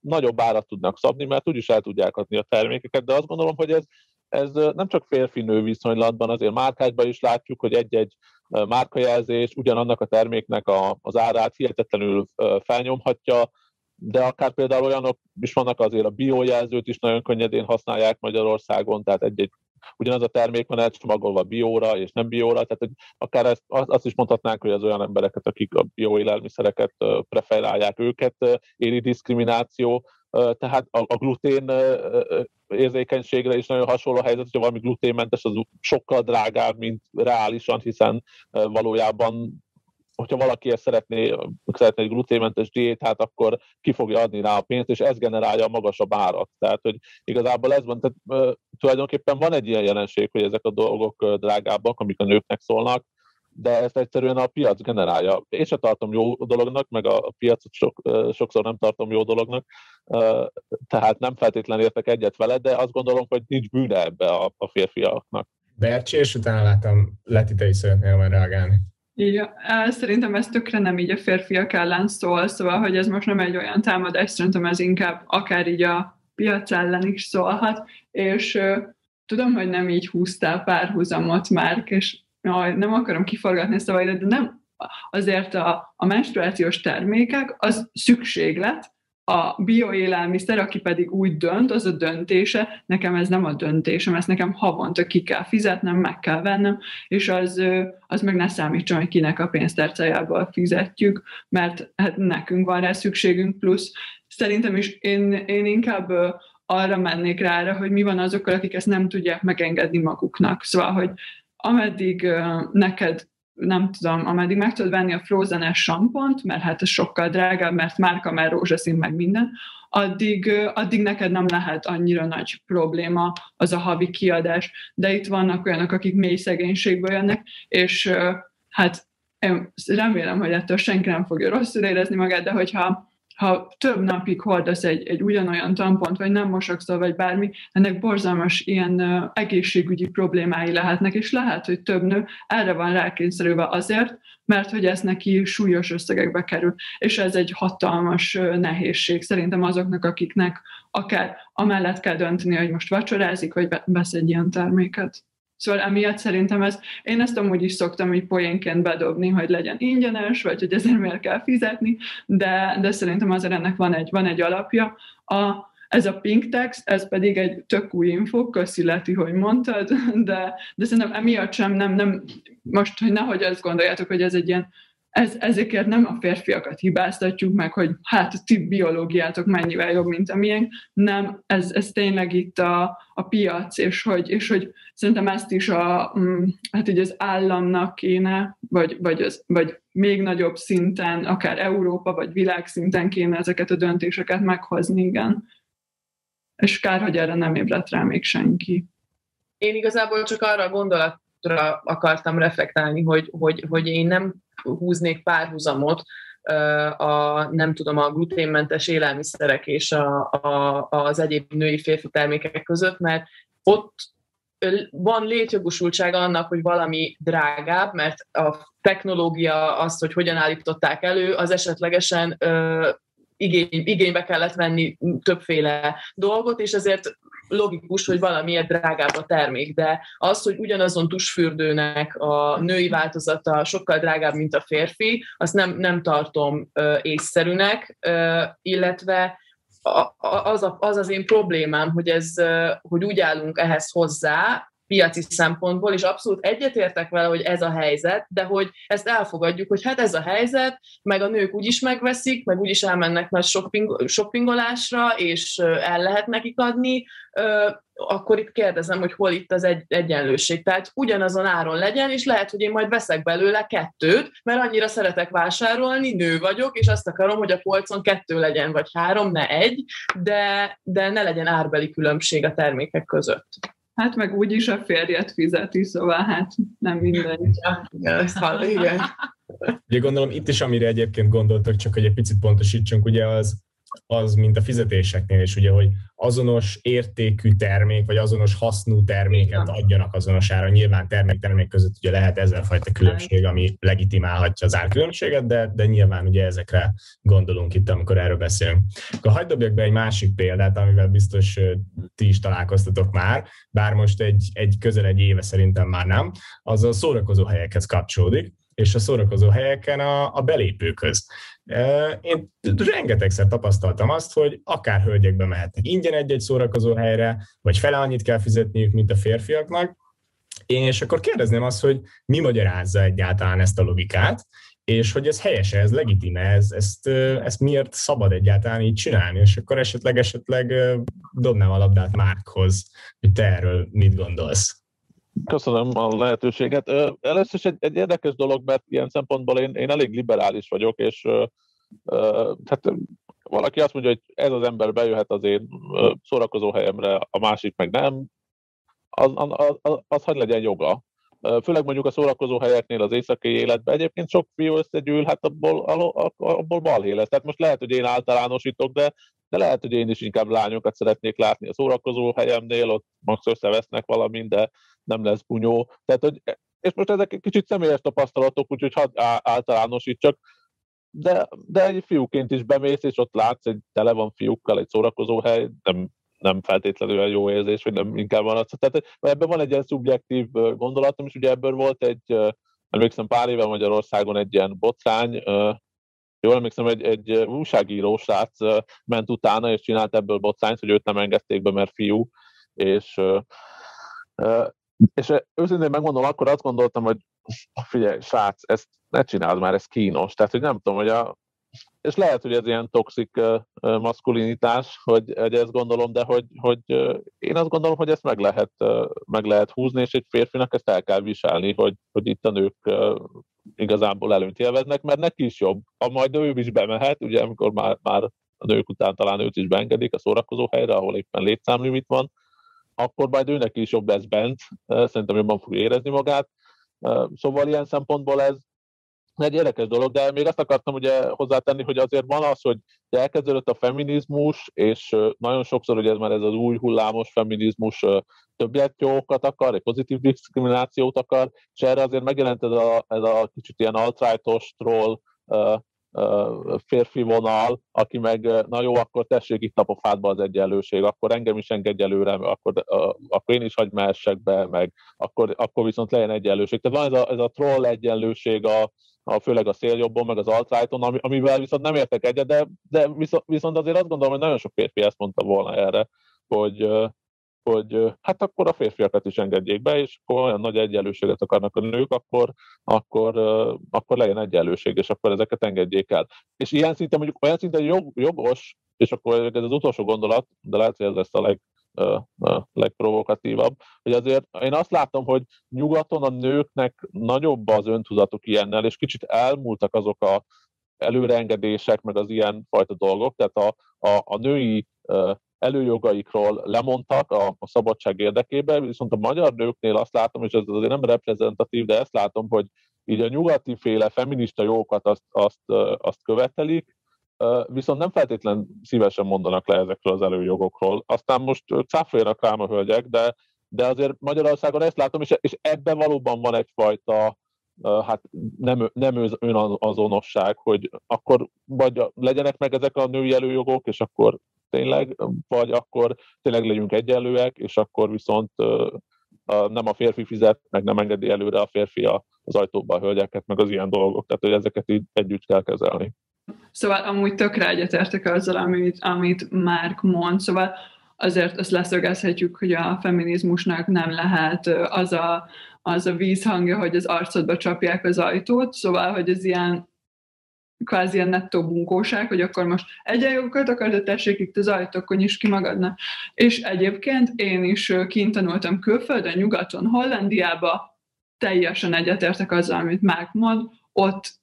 Speaker 3: nagyobb árat tudnak szabni, mert úgyis el tudják adni a termékeket, de azt gondolom, hogy ez, ez nem csak férfi-nő viszonylatban, azért márkákban is látjuk, hogy egy-egy márkajelzés ugyanannak a terméknek a, az árát hihetetlenül felnyomhatja, de akár például olyanok is vannak azért a biojelzőt is nagyon könnyedén használják Magyarországon, tehát egy-egy ugyanaz a termék van elcsomagolva bióra és nem bióra, tehát hogy akár ezt, azt is mondhatnánk, hogy az olyan embereket, akik a bioélelmiszereket preferálják őket, éri diszkrimináció, tehát a, a glutén érzékenységre is nagyon hasonló a helyzet, hogyha valami gluténmentes, az sokkal drágább, mint reálisan, hiszen valójában hogyha valaki ezt szeretné, szeretné egy gluténmentes diétát, akkor ki fogja adni rá a pénzt, és ez generálja a magasabb árat. Tehát, hogy igazából ez van, tehát tulajdonképpen van egy ilyen jelenség, hogy ezek a dolgok drágábbak, amik a nőknek szólnak, de ezt egyszerűen a piac generálja. Én sem tartom jó dolognak, meg a piacot sok, sokszor nem tartom jó dolognak, tehát nem feltétlenül értek egyet vele, de azt gondolom, hogy nincs bűne ebbe a, a férfiaknak.
Speaker 1: Bercsi, és utána láttam, Leti, te is reagálni.
Speaker 2: Igen, szerintem ez tökre nem így a férfiak ellen szól, szóval, hogy ez most nem egy olyan támadás, szerintem ez inkább akár így a piac ellen is szólhat, és tudom, hogy nem így húztál párhuzamot már, és nem akarom kiforgatni ezt a de nem, azért a, a menstruációs termékek az szükséglet, a bioélelmiszer, aki pedig úgy dönt, az a döntése, nekem ez nem a döntésem, ezt nekem havonta ki kell fizetnem, meg kell vennem, és az, az meg ne számítson, hogy kinek a pénztárcájából fizetjük, mert hát nekünk van rá szükségünk, plusz szerintem is én, én inkább arra mennék rá, hogy mi van azokkal, akik ezt nem tudják megengedni maguknak. Szóval, hogy ameddig neked nem tudom, ameddig meg tudod venni a frozen sampont, mert hát ez sokkal drágább, mert márka már rózsaszín, meg minden, addig, addig neked nem lehet annyira nagy probléma az a havi kiadás. De itt vannak olyanok, akik mély szegénységből jönnek, és hát én remélem, hogy ettől senki nem fogja rosszul érezni magát, de hogyha ha több napig hordasz egy, egy ugyanolyan tampont, vagy nem mosakszol, vagy bármi, ennek borzalmas ilyen egészségügyi problémái lehetnek, és lehet, hogy több nő erre van rákényszerülve azért, mert hogy ez neki súlyos összegekbe kerül. És ez egy hatalmas nehézség szerintem azoknak, akiknek akár amellett kell dönteni, hogy most vacsorázik, vagy vesz egy ilyen terméket. Szóval emiatt szerintem ez, én ezt amúgy is szoktam így poénként bedobni, hogy legyen ingyenes, vagy hogy ezért miért kell fizetni, de, de szerintem azért ennek van egy, van egy alapja. A, ez a pink text, ez pedig egy tök új info, köszi Leti, hogy mondtad, de, de szerintem emiatt sem nem, nem, most, hogy nehogy azt gondoljátok, hogy ez egy ilyen ez, ezekért nem a férfiakat hibáztatjuk meg, hogy hát ti biológiátok mennyivel jobb, mint a miénk, nem, ez, ez tényleg itt a, a piac, és hogy, és hogy szerintem ezt is a, mm, hát így az államnak kéne, vagy, vagy, az, vagy még nagyobb szinten, akár Európa, vagy világszinten kéne ezeket a döntéseket meghozni, igen. És kár, hogy erre nem ébredt rá még senki.
Speaker 4: Én igazából csak arra a gondolatra akartam reflektálni, hogy, hogy, hogy én nem húznék párhuzamot a, nem tudom, a gluténmentes élelmiszerek és a, a, az egyéb női férfi termékek között, mert ott van létjogosultsága annak, hogy valami drágább, mert a technológia, az, hogy hogyan állították elő, az esetlegesen ö, igény, igénybe kellett venni többféle dolgot, és ezért logikus, hogy valamiért drágább a termék, de az, hogy ugyanazon tusfürdőnek a női változata sokkal drágább, mint a férfi, azt nem, nem tartom ö, észszerűnek, ö, illetve az, a, az az én problémám, hogy, ez, hogy úgy állunk ehhez hozzá, piaci szempontból, és abszolút egyetértek vele, hogy ez a helyzet, de hogy ezt elfogadjuk, hogy hát ez a helyzet, meg a nők úgyis megveszik, meg úgyis elmennek nagy shopping, shoppingolásra, és el lehet nekik adni, akkor itt kérdezem, hogy hol itt az egy, egyenlőség. Tehát ugyanazon áron legyen, és lehet, hogy én majd veszek belőle kettőt, mert annyira szeretek vásárolni, nő vagyok, és azt akarom, hogy a polcon kettő legyen, vagy három, ne egy, de, de ne legyen árbeli különbség a termékek között.
Speaker 2: Hát meg úgyis a férjet fizeti, szóval hát nem mindegy.
Speaker 4: Igen, igen.
Speaker 1: Ugye gondolom itt is, amire egyébként gondoltak, csak hogy egy picit pontosítsunk, ugye az, az, mint a fizetéseknél is, ugye, hogy azonos értékű termék, vagy azonos hasznú terméket adjanak azonos ára. Nyilván termék-termék között ugye lehet ezerfajta különbség, ami legitimálhatja az árkülönbséget, de, de nyilván ugye ezekre gondolunk itt, amikor erről beszélünk. Akkor hagyd dobjak be egy másik példát, amivel biztos ti is találkoztatok már, bár most egy, egy közel egy éve szerintem már nem, az a szórakozó helyekhez kapcsolódik és a szórakozó helyeken a, a belépőköz. Én rengetegszer tapasztaltam azt, hogy akár hölgyekbe mehetnek ingyen egy-egy szórakozó helyre, vagy fele annyit kell fizetniük, mint a férfiaknak, és akkor kérdezném azt, hogy mi magyarázza egyáltalán ezt a logikát, és hogy ez helyese, ez legitime, ez, ezt, ezt miért szabad egyáltalán így csinálni, és akkor esetleg, esetleg dobnám a labdát Márkhoz, hogy te erről mit gondolsz.
Speaker 3: Köszönöm a lehetőséget. Először is egy, egy érdekes dolog, mert ilyen szempontból én, én elég liberális vagyok, és hát valaki azt mondja, hogy ez az ember bejöhet az én szórakozó helyemre, a másik meg nem, az, az, az, az hogy legyen joga. Főleg mondjuk a szórakozó helyeknél az éjszakai életben egyébként sok fiú összegyűl, hát abból, abból balhé lesz. Tehát most lehet, hogy én általánosítok, de, de lehet, hogy én is inkább lányokat szeretnék látni a szórakozó helyemnél, ott max összevesznek valamint, de nem lesz bunyó. Tehát, hogy, és most ezek egy kicsit személyes tapasztalatok, úgyhogy hadd általánosítsak, de, de egy fiúként is bemész, és ott látsz, hogy tele van fiúkkal egy szórakozó hely, nem, nem feltétlenül egy jó érzés, vagy nem inkább van az. Tehát ebben van egy ilyen szubjektív gondolatom, és ugye ebből volt egy, emlékszem pár éve Magyarországon egy ilyen botrány, jól emlékszem, egy, egy újságíró srác ment utána, és csinált ebből botrányt, hogy őt nem engedték be, mert fiú, és és őszintén megmondom, akkor azt gondoltam, hogy figyelj, srác, ezt ne csináld már, ez kínos. Tehát, hogy nem tudom, hogy a, és lehet, hogy ez ilyen toxik maszkulinitás, hogy, hogy ezt gondolom, de hogy, hogy én azt gondolom, hogy ezt meg lehet, meg lehet húzni, és egy férfinak ezt el kell viselni, hogy, hogy itt a nők igazából előnyt élveznek, mert neki is jobb. Ha majd ő is bemehet, ugye amikor már, már a nők után talán őt is beengedik a szórakozó helyre, ahol éppen létszámlimit van, akkor majd őnek is jobb lesz bent, szerintem jobban fog érezni magát. Szóval ilyen szempontból ez egy érdekes dolog, de még azt akartam ugye hozzátenni, hogy azért van az, hogy elkezdődött a feminizmus, és nagyon sokszor hogy ez már ez az új hullámos feminizmus többletjókat akar, egy pozitív diszkriminációt akar, és erre azért megjelent ez a, ez a kicsit ilyen alt-rightos troll férfi vonal, aki meg, na jó, akkor tessék itt a pofádba az egyenlőség, akkor engem is engedj előre, akkor, akkor én is mehessek be, meg akkor, akkor viszont legyen egyenlőség. Tehát van ez a, ez a troll egyenlőség a, a, főleg a széljobbon, meg az alt ami, amivel viszont nem értek egyet, de, de viszont, viszont azért azt gondolom, hogy nagyon sok férfi ezt mondta volna erre, hogy, hogy hát akkor a férfiakat is engedjék be, és akkor olyan nagy egyenlőséget akarnak a nők, akkor, akkor, akkor legyen egyenlőség, és akkor ezeket engedjék el. És ilyen szinten mondjuk olyan szinten jog, jogos, és akkor ez az utolsó gondolat, de lehet, hogy ez lesz a leg, legprovokatívabb, hogy azért én azt látom, hogy nyugaton a nőknek nagyobb az öntudatuk ilyennel, és kicsit elmúltak azok a előreengedések, meg az ilyen fajta dolgok, tehát a, a, a női előjogaikról lemondtak a, a szabadság érdekében, viszont a magyar nőknél azt látom, és ez azért nem reprezentatív, de ezt látom, hogy így a nyugati féle feminista jókat azt, azt, azt követelik, viszont nem feltétlen szívesen mondanak le ezekről az előjogokról. Aztán most cáfoljanak rám a hölgyek, de, de azért Magyarországon ezt látom, és, és ebben valóban van egyfajta hát nem, nem önazonosság, hogy akkor vagy legyenek meg ezek a női előjogok, és akkor tényleg, vagy akkor tényleg legyünk egyenlőek, és akkor viszont nem a férfi fizet, meg nem engedi előre a férfi az ajtóba a hölgyeket, meg az ilyen dolgok, tehát hogy ezeket így együtt kell kezelni.
Speaker 2: Szóval amúgy tökre egyetértek azzal, amit, amit Márk mond, szóval azért azt leszögezhetjük, hogy a feminizmusnak nem lehet az a, az a vízhangja, hogy az arcodba csapják az ajtót, szóval, hogy ez ilyen kvázi ilyen nettó bunkóság, hogy akkor most egyenjogokat akar, de tessék itt az ajtókon is ki magadnak. És egyébként én is kint tanultam külföldön, nyugaton, Hollandiába, teljesen egyetértek azzal, amit Márk mond, ott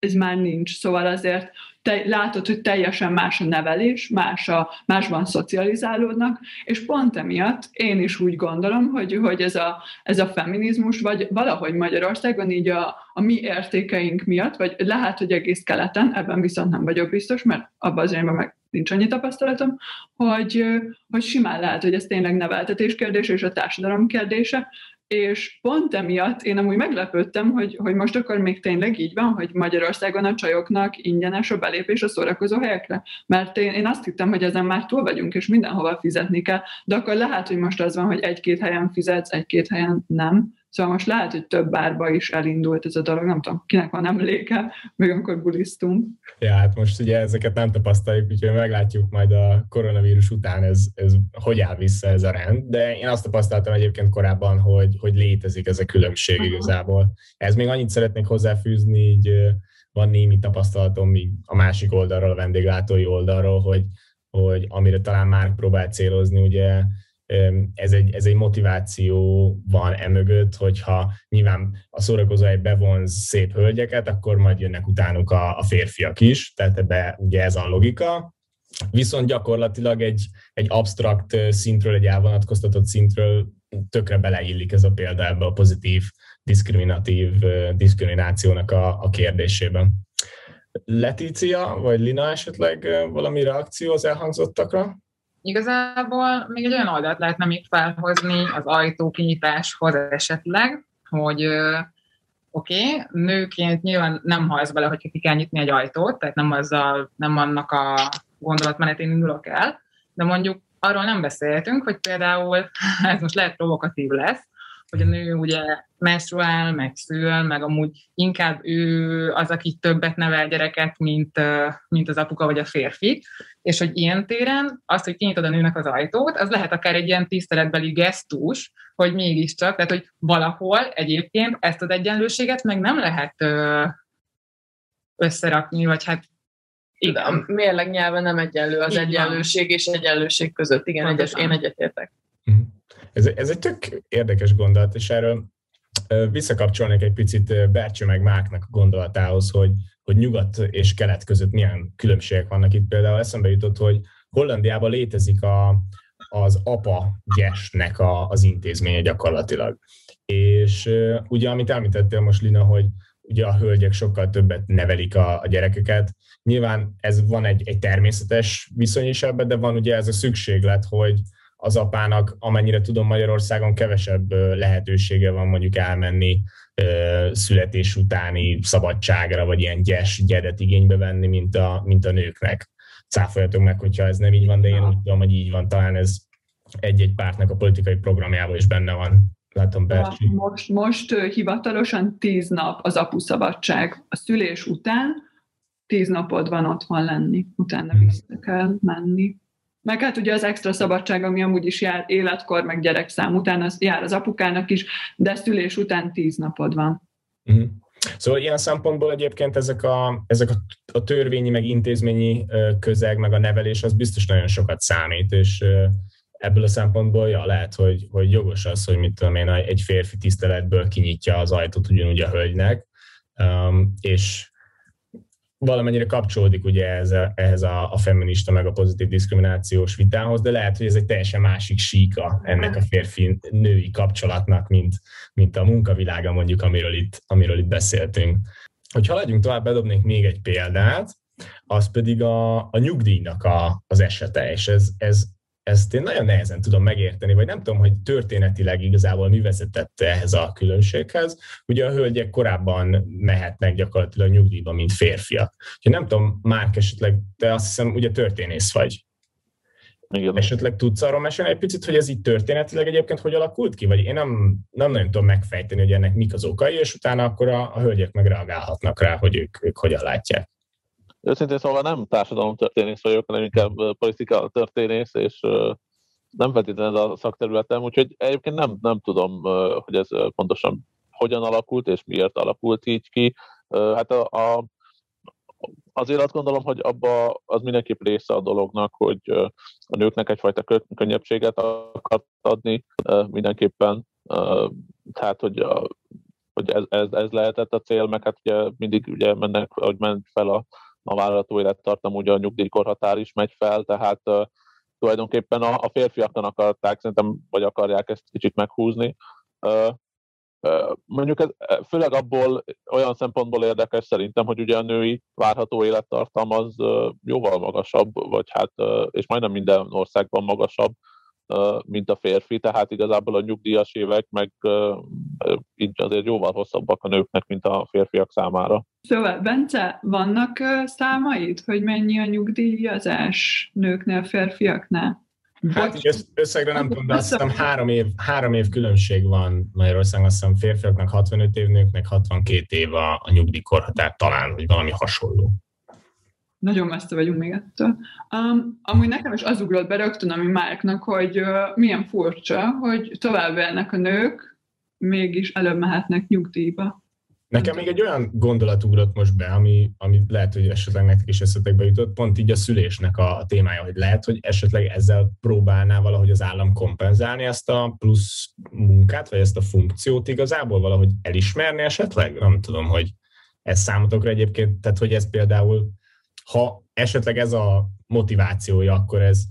Speaker 2: ez már nincs. Szóval azért te, látod, hogy teljesen más a nevelés, más a, másban szocializálódnak, és pont emiatt én is úgy gondolom, hogy, hogy ez, a, ez a feminizmus, vagy valahogy Magyarországon így a, a mi értékeink miatt, vagy lehet, hogy egész keleten, ebben viszont nem vagyok biztos, mert abban az évben meg nincs annyi tapasztalatom, hogy, hogy simán lehet, hogy ez tényleg neveltetés kérdése és a társadalom kérdése, és pont emiatt én amúgy meglepődtem, hogy, hogy most akkor még tényleg így van, hogy Magyarországon a csajoknak ingyenes a belépés a szórakozó helyekre. Mert én, én azt hittem, hogy ezen már túl vagyunk, és mindenhova fizetni kell, de akkor lehet, hogy most az van, hogy egy-két helyen fizetsz, egy-két helyen nem. Szóval most lehet, hogy több bárba is elindult ez a dolog, nem tudom, kinek van emléke, még amikor bulisztunk.
Speaker 1: Ja, hát most ugye ezeket nem tapasztaljuk, úgyhogy meglátjuk majd a koronavírus után ez, ez hogy áll vissza ez a rend, de én azt tapasztaltam egyébként korábban, hogy, hogy létezik ez a különbség uh-huh. igazából. Ez még annyit szeretnék hozzáfűzni, így van némi tapasztalatom így a másik oldalról, a vendéglátói oldalról, hogy, hogy amire talán már próbál célozni, ugye ez egy, ez egy motiváció van emögött, hogyha nyilván a szórakozóhely bevonz szép hölgyeket, akkor majd jönnek utánuk a, a férfiak is, tehát ebbe ugye ez a logika. Viszont gyakorlatilag egy, egy absztrakt szintről, egy elvonatkoztatott szintről tökre beleillik ez a példa ebbe a pozitív, diszkriminatív diszkriminációnak a, a kérdésében. Letícia vagy Lina esetleg valami reakció az elhangzottakra?
Speaker 5: Igazából még egy olyan oldalt lehetne még felhozni az ajtó kinyitáshoz esetleg, hogy oké, okay, nőként nyilván nem hajsz bele, hogy ki kell nyitni egy ajtót, tehát nem, azzal, nem annak a gondolatmenetén indulok el, de mondjuk arról nem beszéltünk, hogy például, ez most lehet provokatív lesz, hogy a nő ugye menstruál, meg szül, meg amúgy inkább ő az, aki többet nevel gyereket, mint, mint az apuka vagy a férfi, és hogy ilyen téren azt, hogy kinyitod a nőnek az ajtót, az lehet akár egy ilyen tiszteletbeli gesztus, hogy mégiscsak, tehát hogy valahol egyébként ezt az egyenlőséget meg nem lehet összerakni, vagy hát
Speaker 4: igen. A mérleg nyelven nem egyenlő az Igen. egyenlőség és egyenlőség között. Igen, egyes, én egyetértek.
Speaker 1: Ez, ez egy tök érdekes gondolat, és erről visszakapcsolnék egy picit Bercső meg Máknak a gondolatához, hogy, hogy nyugat és kelet között milyen különbségek vannak itt. Például eszembe jutott, hogy Hollandiában létezik a, az apa gyesnek a, az intézménye gyakorlatilag. És ugye, amit említettél most, Lina, hogy ugye a hölgyek sokkal többet nevelik a, a gyerekeket. Nyilván ez van egy, egy természetes viszony is ebben, de van ugye ez a szükséglet, hogy, az apának, amennyire tudom Magyarországon kevesebb lehetősége van mondjuk elmenni születés utáni szabadságra, vagy ilyen gyes, gyedet igénybe venni, mint a, mint a nőknek. Cáfoljatok meg, hogyha ez nem így van, de én úgy tudom, hogy így van. Talán ez egy-egy pártnak a politikai programjában is benne van. Látom, Bercsi.
Speaker 2: Most, most hivatalosan tíz nap az apuszabadság. A szülés után tíz napod van otthon lenni, utána hmm. vissza kell menni. Meg hát ugye az extra szabadság, ami amúgy is jár életkor, meg gyerekszám után, az jár az apukának is, de szülés után tíz napod van.
Speaker 1: Mm. Szóval ilyen szempontból egyébként ezek a, ezek a, a törvényi, meg intézményi közeg, meg a nevelés, az biztos nagyon sokat számít, és ebből a szempontból ja, lehet, hogy, hogy jogos az, hogy mit tudom én, egy férfi tiszteletből kinyitja az ajtót ugyanúgy a hölgynek, és valamennyire kapcsolódik ugye ez a, ehhez a, a feminista meg a pozitív diszkriminációs vitához, de lehet, hogy ez egy teljesen másik síka ennek a férfi-női kapcsolatnak, mint, mint a munkavilága mondjuk, amiről itt, amiről itt beszéltünk. Hogy haladjunk tovább, bedobnék még egy példát, az pedig a, a nyugdíjnak a, az esete, és ez, ez ezt én nagyon nehezen tudom megérteni, vagy nem tudom, hogy történetileg igazából mi vezetett ehhez a különbséghez. Ugye a hölgyek korábban mehetnek gyakorlatilag nyugdíjba, mint férfiak. Úgyhogy nem tudom, Márk esetleg, te azt hiszem, ugye történész vagy. Igen. Esetleg tudsz arról mesélni egy picit, hogy ez így történetileg egyébként hogy alakult ki? Vagy én nem, nem nagyon tudom megfejteni, hogy ennek mik az okai, és utána akkor a, a hölgyek megreagálhatnak rá, hogy ők, ők hogyan látják.
Speaker 3: Őszintén szóval nem történész vagyok, hanem inkább politika történész, és nem feltétlenül a szakterületem, úgyhogy egyébként nem, nem tudom, hogy ez pontosan hogyan alakult, és miért alakult így ki. Hát a, a, azért azt gondolom, hogy abba az mindenképp része a dolognak, hogy a nőknek egyfajta könnyebbséget akart adni mindenképpen. Tehát, hogy, a, hogy ez, ez, ez, lehetett a cél, meg hát ugye mindig ugye mennek, hogy ment fel a, a vállalatú élettartam, ugye a nyugdíjkorhatár is megy fel, tehát tulajdonképpen a, a férfiaknak akarták, szerintem, vagy akarják ezt kicsit meghúzni. Mondjuk ez főleg abból olyan szempontból érdekes szerintem, hogy ugye a női várható élettartam az jóval magasabb, vagy hát, és majdnem minden országban magasabb, mint a férfi, tehát igazából a nyugdíjas évek meg így azért jóval hosszabbak a nőknek, mint a férfiak számára.
Speaker 2: Szóval, Bence, vannak számaid, hogy mennyi a nyugdíjazás nőknél, férfiaknál?
Speaker 1: Hát így összegre nem tudom, de azt hiszem három év, három év különbség van Magyarországon, azt hiszem férfiaknak 65 év, nőknek 62 év a, a nyugdíjkorhatár talán, vagy valami hasonló.
Speaker 2: Nagyon messze vagyunk még ettől. Um, amúgy nekem is az ugrott be rögtön, ami Márknak, hogy uh, milyen furcsa, hogy tovább élnek a nők, mégis előbb mehetnek nyugdíjba.
Speaker 1: Nekem még egy olyan gondolat ugrott most be, ami, ami lehet, hogy esetleg nektek is eszetekbe jutott, pont így a szülésnek a, témája, hogy lehet, hogy esetleg ezzel próbálná valahogy az állam kompenzálni ezt a plusz munkát, vagy ezt a funkciót igazából valahogy elismerni esetleg? Nem tudom, hogy ez számotokra egyébként, tehát hogy ez például, ha esetleg ez a motivációja, akkor ez,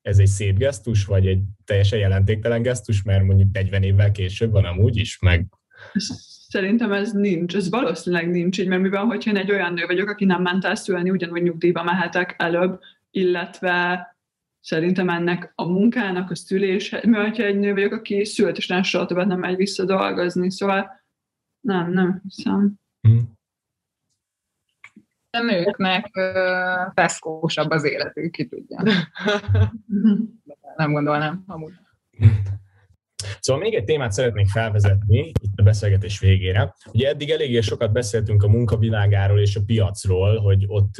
Speaker 1: ez egy szép gesztus, vagy egy teljesen jelentéktelen gesztus, mert mondjuk 40 évvel később van amúgy is, meg
Speaker 2: Szerintem ez nincs, ez valószínűleg nincs így, mert mivel, hogyha én egy olyan nő vagyok, aki nem ment el szülni, ugyanúgy nyugdíjba mehetek előbb, illetve szerintem ennek a munkának, a szülés, mert hogyha egy nő vagyok, aki szült, és nem soha többet nem megy vissza dolgozni, szóval nem, nem hiszem. Hmm.
Speaker 5: A nőknek feszkósabb az életük, ki tudja. nem gondolnám, amúgy.
Speaker 1: Szóval még egy témát szeretnék felvezetni itt a beszélgetés végére. Ugye eddig eléggé sokat beszéltünk a munkavilágáról és a piacról, hogy ott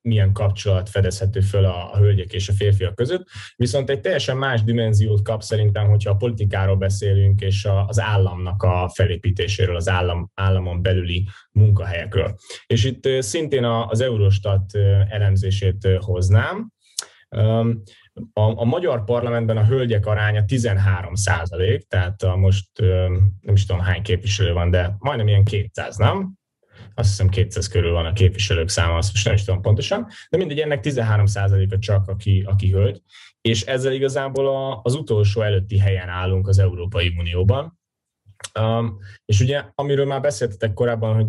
Speaker 1: milyen kapcsolat fedezhető föl a, hölgyek és a férfiak között, viszont egy teljesen más dimenziót kap szerintem, hogyha a politikáról beszélünk, és az államnak a felépítéséről, az állam, államon belüli munkahelyekről. És itt szintén az Eurostat elemzését hoznám. A, a magyar parlamentben a hölgyek aránya 13 százalék, tehát a most nem is tudom hány képviselő van, de majdnem ilyen 200, nem? Azt hiszem 200 körül van a képviselők száma, azt most nem is tudom pontosan, de mindegy, ennek 13 százaléka csak, aki, aki hölgy, és ezzel igazából a, az utolsó előtti helyen állunk az Európai Unióban. Um, és ugye, amiről már beszéltetek korábban, hogy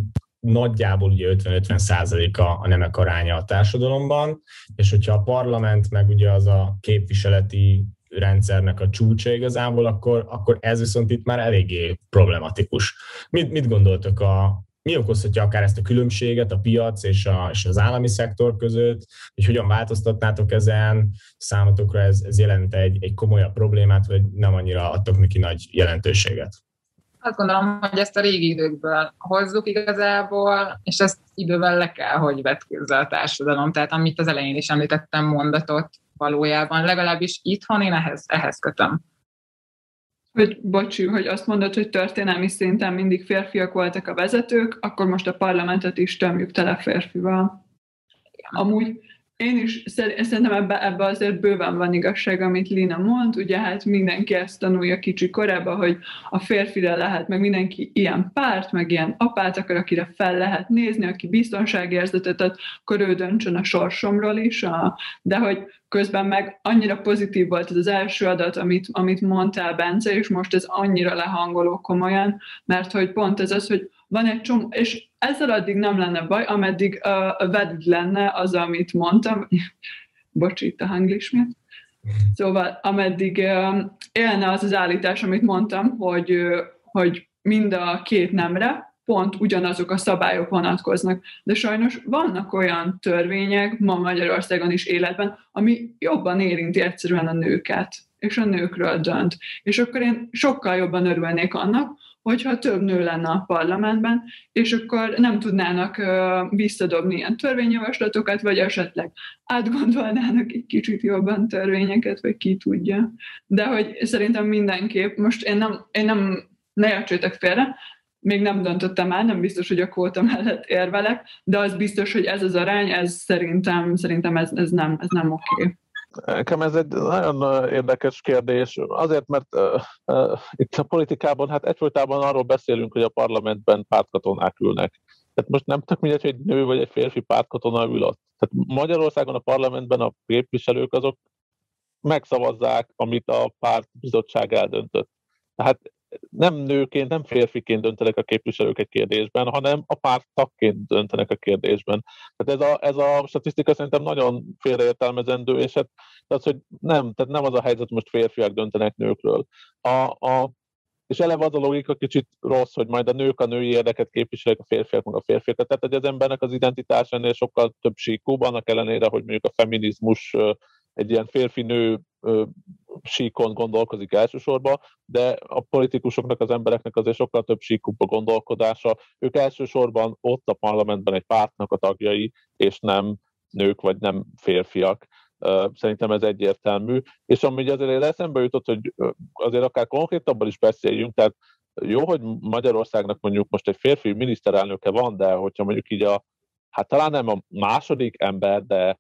Speaker 1: nagyjából ugye 50-50 százalék a, a nemek aránya a társadalomban, és hogyha a parlament meg ugye az a képviseleti rendszernek a csúcsa igazából, akkor, akkor ez viszont itt már eléggé problematikus. Mit, mit gondoltok a, mi okozhatja akár ezt a különbséget a piac és, a, és az állami szektor között, hogy hogyan változtatnátok ezen, számotokra ez, ez jelent egy, egy komolyabb problémát, vagy nem annyira adtok neki nagy jelentőséget?
Speaker 5: Azt gondolom, hogy ezt a régi időkből hozzuk igazából, és ezt idővel le kell, hogy vetkőzze a társadalom. Tehát amit az elején is említettem mondatot valójában, legalábbis itthon én ehhez, ehhez kötöm.
Speaker 2: Hogy, bocsi, hogy azt mondod, hogy történelmi szinten mindig férfiak voltak a vezetők, akkor most a parlamentet is tömjük tele férfival. Amúgy én is szerintem ebbe, ebbe azért bőven van igazság, amit Lina mond, ugye hát mindenki ezt tanulja kicsi korában, hogy a férfire lehet, meg mindenki ilyen párt, meg ilyen apát akar, akire fel lehet nézni, aki biztonságérzetet ad, akkor ő döntsön a sorsomról is, a, de hogy közben meg annyira pozitív volt ez az első adat, amit, amit mondtál, Bence, és most ez annyira lehangoló komolyan, mert hogy pont ez az, hogy van egy csomó, és ezzel addig nem lenne baj, ameddig uh, valid lenne az, amit mondtam, bocs, a hanglis miatt, Szóval ameddig uh, élne az az állítás, amit mondtam, hogy, uh, hogy mind a két nemre pont ugyanazok a szabályok vonatkoznak. De sajnos vannak olyan törvények ma Magyarországon is életben, ami jobban érinti egyszerűen a nőket, és a nőkről dönt. És akkor én sokkal jobban örülnék annak, hogyha több nő lenne a parlamentben, és akkor nem tudnának visszadobni ilyen törvényjavaslatokat, vagy esetleg átgondolnának egy kicsit jobban törvényeket, vagy ki tudja. De hogy szerintem mindenképp, most én nem, én nem ne értsétek félre, még nem döntöttem el, nem biztos, hogy a kóta mellett érvelek, de az biztos, hogy ez az arány, ez szerintem, szerintem ez, ez nem, ez nem oké. Okay.
Speaker 3: Nekem ez egy nagyon érdekes kérdés, azért, mert uh, uh, itt a politikában, hát egyfolytában arról beszélünk, hogy a parlamentben pártkatonák ülnek. Tehát most nem tök mindegy, hogy egy nő vagy egy férfi pártkatona ül ott. Tehát Magyarországon a parlamentben a képviselők azok megszavazzák, amit a pártbizottság eldöntött. Tehát nem nőként, nem férfiként döntenek a képviselők egy kérdésben, hanem a párt tagként döntenek a kérdésben. Tehát ez a, ez a statisztika szerintem nagyon félreértelmezendő, és hát az, hogy nem, tehát nem az a helyzet, most férfiak döntenek nőkről. A, a, és eleve az a logika kicsit rossz, hogy majd a nők a női érdeket képviselik, a férfiak meg a férfiak. Tehát hogy az embernek az identitás ennél sokkal több síkúbb, annak ellenére, hogy mondjuk a feminizmus egy ilyen férfi-nő síkon gondolkozik elsősorban, de a politikusoknak, az embereknek azért sokkal több síkúbb a gondolkodása. Ők elsősorban ott a parlamentben egy pártnak a tagjai, és nem nők vagy nem férfiak. Szerintem ez egyértelmű. És ami azért eszembe jutott, hogy azért akár konkrétabban is beszéljünk, tehát jó, hogy Magyarországnak mondjuk most egy férfi miniszterelnöke van, de hogyha mondjuk így a, hát talán nem a második ember, de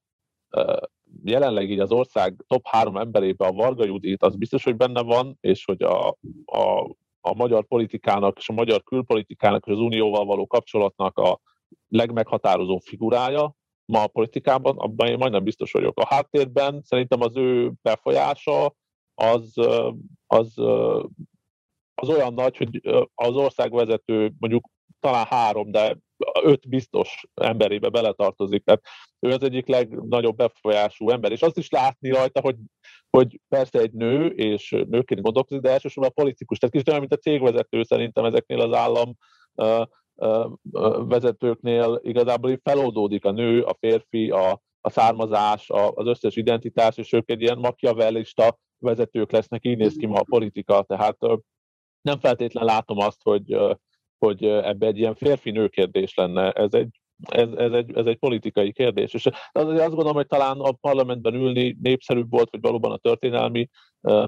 Speaker 3: jelenleg így az ország top három emberébe a Varga Judit, az biztos, hogy benne van, és hogy a, a, a magyar politikának és a magyar külpolitikának és az unióval való kapcsolatnak a legmeghatározó figurája ma a politikában, abban én majdnem biztos vagyok. A háttérben szerintem az ő befolyása az, az, az olyan nagy, hogy az országvezető mondjuk talán három, de öt biztos emberébe beletartozik. Tehát ő az egyik legnagyobb befolyású ember, és azt is látni rajta, hogy, hogy persze egy nő, és nőként gondolkozik, de elsősorban a politikus. Tehát kicsit olyan, mint a cégvezető szerintem ezeknél az állam vezetőknél igazából feloldódik a nő, a férfi, a, a származás, a, az összes identitás, és ők egy ilyen makiavellista vezetők lesznek, így néz ki ma a politika, tehát nem feltétlen látom azt, hogy hogy ebbe egy ilyen férfi-nő kérdés lenne. Ez egy, ez, ez, egy, ez egy politikai kérdés. És azért azt gondolom, hogy talán a parlamentben ülni népszerűbb volt, hogy valóban a történelmi uh,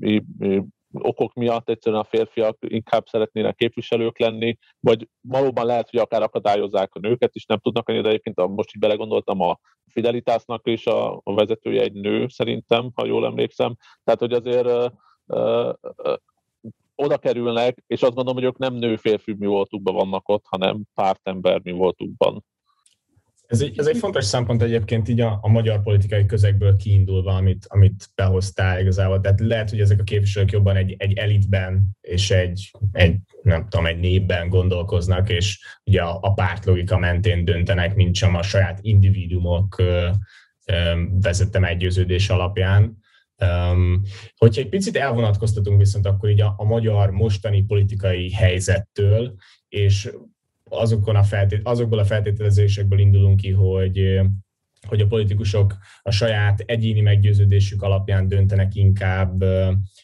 Speaker 3: i, i, okok miatt egyszerűen a férfiak inkább szeretnének képviselők lenni, vagy valóban lehet, hogy akár akadályozzák a nőket is, nem tudnak annyi, de egyébként most így belegondoltam, a Fidelitásnak is a, a vezetője egy nő, szerintem, ha jól emlékszem. Tehát, hogy azért uh, uh, oda kerülnek, és azt gondolom, hogy ők nem nő-férfi mi voltukban vannak ott, hanem pártember mi voltukban.
Speaker 1: Ez egy, ez egy fontos szempont egyébként így a, a magyar politikai közegből kiindulva, amit, amit behoztál igazából. Tehát lehet, hogy ezek a képviselők jobban egy, egy elitben és egy, egy, nem tudom, egy népben gondolkoznak, és ugye a, a pártlogika mentén döntenek, mint sem a saját individuumok ö, ö, vezette meggyőződés alapján. Um, hogyha egy picit elvonatkoztatunk viszont akkor így a, a magyar mostani politikai helyzettől, és azokon a feltét, azokból a feltételezésekből indulunk ki, hogy hogy a politikusok a saját egyéni meggyőződésük alapján döntenek inkább,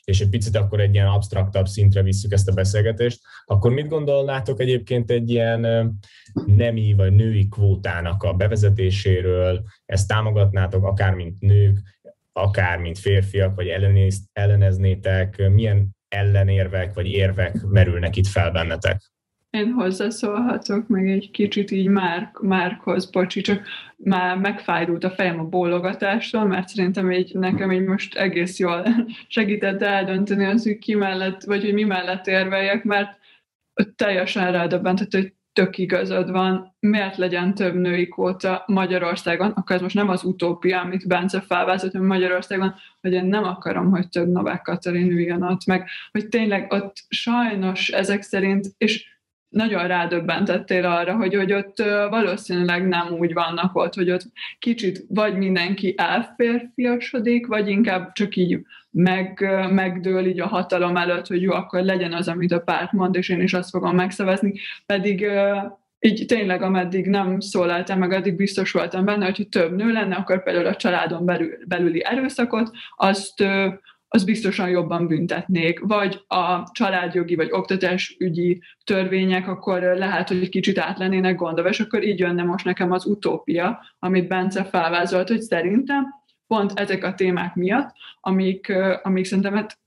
Speaker 1: és egy picit akkor egy ilyen absztraktabb szintre visszük ezt a beszélgetést, akkor mit gondolnátok egyébként egy ilyen nemi vagy női kvótának a bevezetéséről, ezt támogatnátok akár mint nők, akár mint férfiak, vagy elleneznétek, milyen ellenérvek vagy érvek merülnek itt fel bennetek?
Speaker 2: Én hozzászólhatok meg egy kicsit így Márk, Márkhoz, bocsi, csak már megfájdult a fejem a bólogatástól, mert szerintem így, nekem így most egész jól segített eldönteni az, hogy ki mellett, vagy hogy mi mellett érveljek, mert teljesen rádöbbentett, hogy tök igazad van, miért legyen több női kóta Magyarországon, akkor ez most nem az utópia, amit Bence felvázott, hogy Magyarországon, hogy én nem akarom, hogy több Novák Katalin üljön ott, meg. Hogy tényleg ott sajnos ezek szerint, és nagyon rádöbbentettél arra, hogy, hogy ott valószínűleg nem úgy vannak ott, hogy ott kicsit vagy mindenki elférfiasodik, vagy inkább csak így meg, megdől így a hatalom előtt, hogy jó, akkor legyen az, amit a párt mond, és én is azt fogom megszavazni, pedig így tényleg ameddig nem szólaltam meg, addig biztos voltam benne, hogy több nő lenne, akkor például a családon belül, belüli erőszakot, azt, az biztosan jobban büntetnék. Vagy a családjogi vagy oktatásügyi törvények akkor lehet, hogy kicsit át lennének gondolva, és akkor így jönne most nekem az utópia, amit Bence felvázolt, hogy szerintem pont ezek a témák miatt, amik, amik szerintem hát,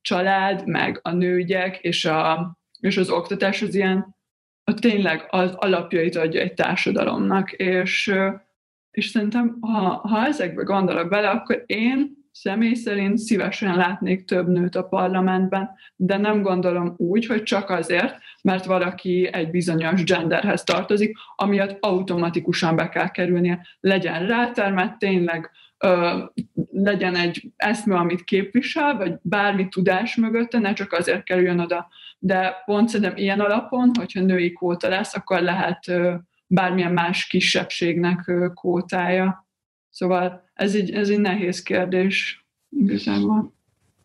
Speaker 2: család, meg a nőgyek és, a, és az oktatás az ilyen a tényleg az alapjait adja egy társadalomnak, és, és szerintem, ha, ha ezekbe gondolok bele, akkor én személy szerint szívesen látnék több nőt a parlamentben, de nem gondolom úgy, hogy csak azért, mert valaki egy bizonyos genderhez tartozik, amiatt automatikusan be kell kerülnie. Legyen rátermet, tényleg ö, legyen egy eszme, amit képvisel, vagy bármi tudás mögötte, ne csak azért kerüljön oda. De pont szerintem ilyen alapon, hogyha női kóta lesz, akkor lehet ö, bármilyen más kisebbségnek ö, kótája. Szóval ez egy, ez egy nehéz kérdés igazából.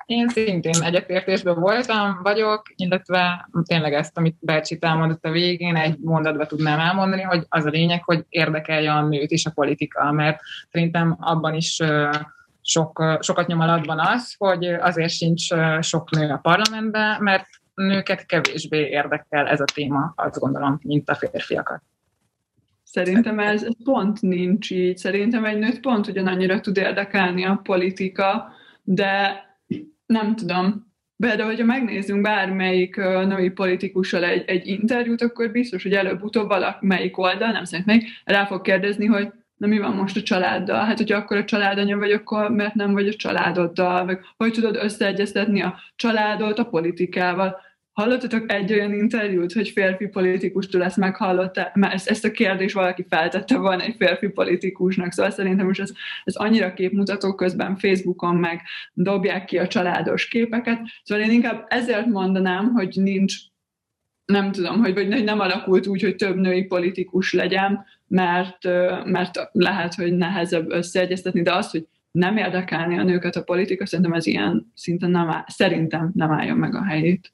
Speaker 5: Én szintén egyetértésben voltam, vagyok, illetve tényleg ezt, amit Bercsi elmondott a végén, egy mondatba tudnám elmondani, hogy az a lényeg, hogy érdekelje a nőt is a politika, mert szerintem abban is sok, sokat nyom alatban az, hogy azért sincs sok nő a parlamentben, mert nőket kevésbé érdekel ez a téma, azt gondolom, mint a férfiakat.
Speaker 2: Szerintem ez pont nincs így. Szerintem egy nőt pont ugyanannyira tud érdekelni a politika, de nem tudom, de hogyha megnézzünk bármelyik női politikussal egy, egy interjút, akkor biztos, hogy előbb-utóbb valamelyik oldal, nem szerint még, rá fog kérdezni, hogy na mi van most a családdal? Hát, hogyha akkor a családanya vagy, akkor mert nem vagy a családoddal? Vagy hogy tudod összeegyeztetni a családot a politikával? Hallottatok egy olyan interjút, hogy férfi politikustól ezt meghallotta, ezt, ezt a kérdést valaki feltette volna egy férfi politikusnak, szóval szerintem most ez, ez annyira képmutató közben Facebookon meg dobják ki a családos képeket, szóval én inkább ezért mondanám, hogy nincs nem tudom, hogy vagy nem alakult úgy, hogy több női politikus legyen, mert, mert lehet, hogy nehezebb összeegyeztetni, de az, hogy nem érdekelni a nőket a politika, szerintem ez ilyen szinten nem áll, szerintem nem álljon meg a helyét.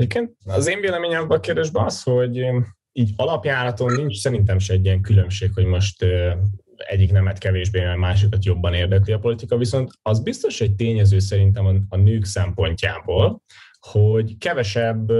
Speaker 1: Egyébként az én véleményem a kérdésben az, hogy így alapjáraton nincs szerintem se egy ilyen különbség, hogy most egyik nemet kevésbé, mert másikat jobban érdekli a politika, viszont az biztos egy tényező szerintem a, a nők szempontjából, hogy kevesebb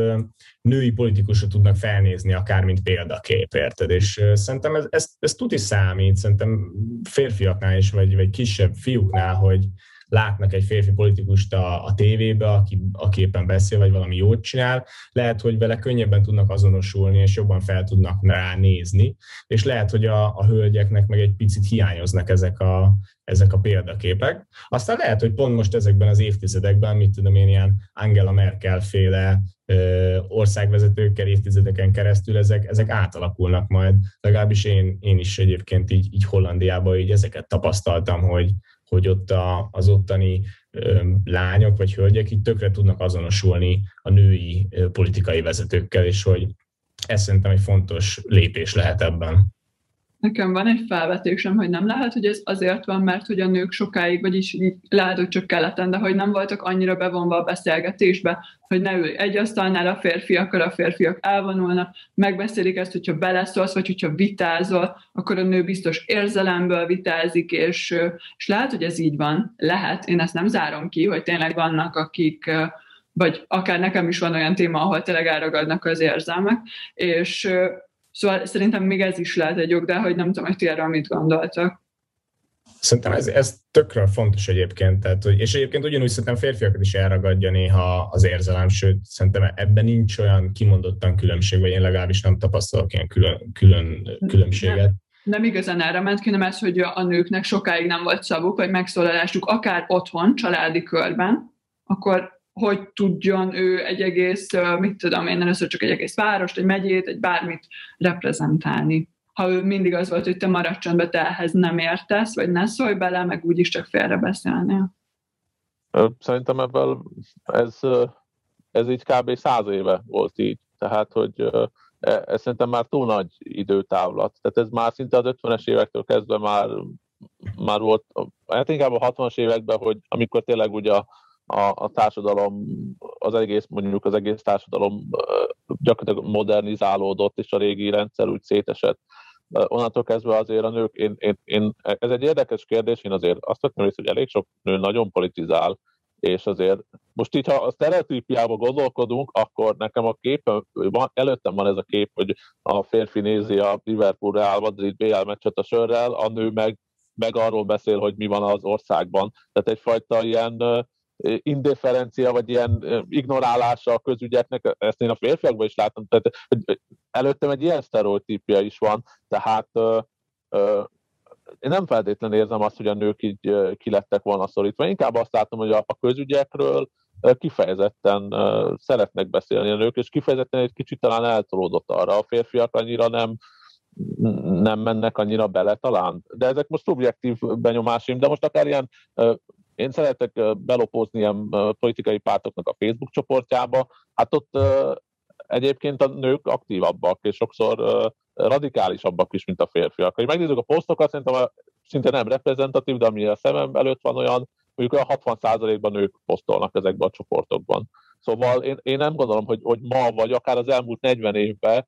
Speaker 1: női politikusra tudnak felnézni, akár mint példakép, érted? És szerintem ez, ez, ez tuti számít, szerintem férfiaknál is, vagy, vagy kisebb fiúknál, hogy, látnak egy férfi politikust a, a tévébe, aki, aki éppen beszél, vagy valami jót csinál, lehet, hogy vele könnyebben tudnak azonosulni, és jobban fel tudnak rá nézni, és lehet, hogy a, a hölgyeknek meg egy picit hiányoznak ezek a, ezek a példaképek. Aztán lehet, hogy pont most ezekben az évtizedekben, mit tudom én, ilyen Angela Merkel féle országvezetőkkel évtizedeken keresztül ezek, ezek átalakulnak majd. Legalábbis én, én is egyébként így, így Hollandiában így ezeket tapasztaltam, hogy, hogy ott a, az ottani lányok vagy hölgyek így tökre tudnak azonosulni a női politikai vezetőkkel, és hogy ez szerintem egy fontos lépés lehet ebben.
Speaker 2: Nekem van egy felvetésem, hogy nem lehet, hogy ez azért van, mert hogy a nők sokáig, vagyis lehet, hogy csak keleten, de hogy nem voltak annyira bevonva a beszélgetésbe, hogy ne ülj egy asztalnál a férfiakkal, a férfiak elvonulnak, megbeszélik ezt, hogyha beleszólsz, vagy hogyha vitázol, akkor a nő biztos érzelemből vitázik, és, és lehet, hogy ez így van. Lehet, én ezt nem zárom ki, hogy tényleg vannak, akik vagy akár nekem is van olyan téma, ahol tényleg elragadnak az érzelmek, és Szóval szerintem még ez is lehet egy jog, de hogy nem tudom, hogy ti erről mit gondoltak.
Speaker 1: Szerintem ez, ez tökre fontos egyébként, tehát, és egyébként ugyanúgy szerintem férfiakat is elragadja néha az érzelem, sőt, szerintem ebben nincs olyan kimondottan különbség, vagy én legalábbis nem tapasztalok ilyen külön, külön különbséget. Nem,
Speaker 2: nem igazán erre ment ki, nem ez, hogy a nőknek sokáig nem volt szavuk, vagy megszólalásuk, akár otthon, családi körben, akkor hogy tudjon ő egy egész, mit tudom én, először csak egy egész várost, egy megyét, egy bármit reprezentálni. Ha ő mindig az volt, hogy te maradj csöndbe, te ehhez nem értesz, vagy ne szólj bele, meg úgyis csak félre beszélnél.
Speaker 3: Szerintem ebből ez, ez így kb. száz éve volt így. Tehát, hogy e, ez szerintem már túl nagy időtávlat. Tehát ez már szinte az 50-es évektől kezdve már már volt, hát inkább a 60-as években, hogy amikor tényleg ugye a, a, a társadalom, az egész, mondjuk az egész társadalom gyakorlatilag modernizálódott, és a régi rendszer úgy szétesett. Onnantól kezdve azért a nők, én, én, én, ez egy érdekes kérdés, én azért azt vettem észre, hogy elég sok nő nagyon politizál, és azért most így, ha a sztereotípiába gondolkodunk, akkor nekem a képen, van, előttem van ez a kép, hogy a férfi nézi a Liverpool Real Madrid BL meccset a sörrel, a nő meg, meg arról beszél, hogy mi van az országban. Tehát egyfajta ilyen indifferencia, vagy ilyen ignorálása a közügyeknek, ezt én a férfiakban is látom, tehát előttem egy ilyen sztereotípia is van, tehát én nem feltétlenül érzem azt, hogy a nők így kilettek volna szorítva. Inkább azt látom, hogy a, közügyekről kifejezetten szeretnek beszélni a nők, és kifejezetten egy kicsit talán eltolódott arra. A férfiak annyira nem, nem mennek annyira bele talán. De ezek most szubjektív benyomásim, de most akár ilyen én szeretek belopózni ilyen politikai pártoknak a Facebook csoportjába, hát ott egyébként a nők aktívabbak, és sokszor radikálisabbak is, mint a férfiak. Ha megnézzük a posztokat, szerintem szinte nem reprezentatív, de ami a szemem előtt van olyan, mondjuk olyan 60%-ban nők posztolnak ezekben a csoportokban. Szóval én, én nem gondolom, hogy, hogy ma, vagy akár az elmúlt 40 évben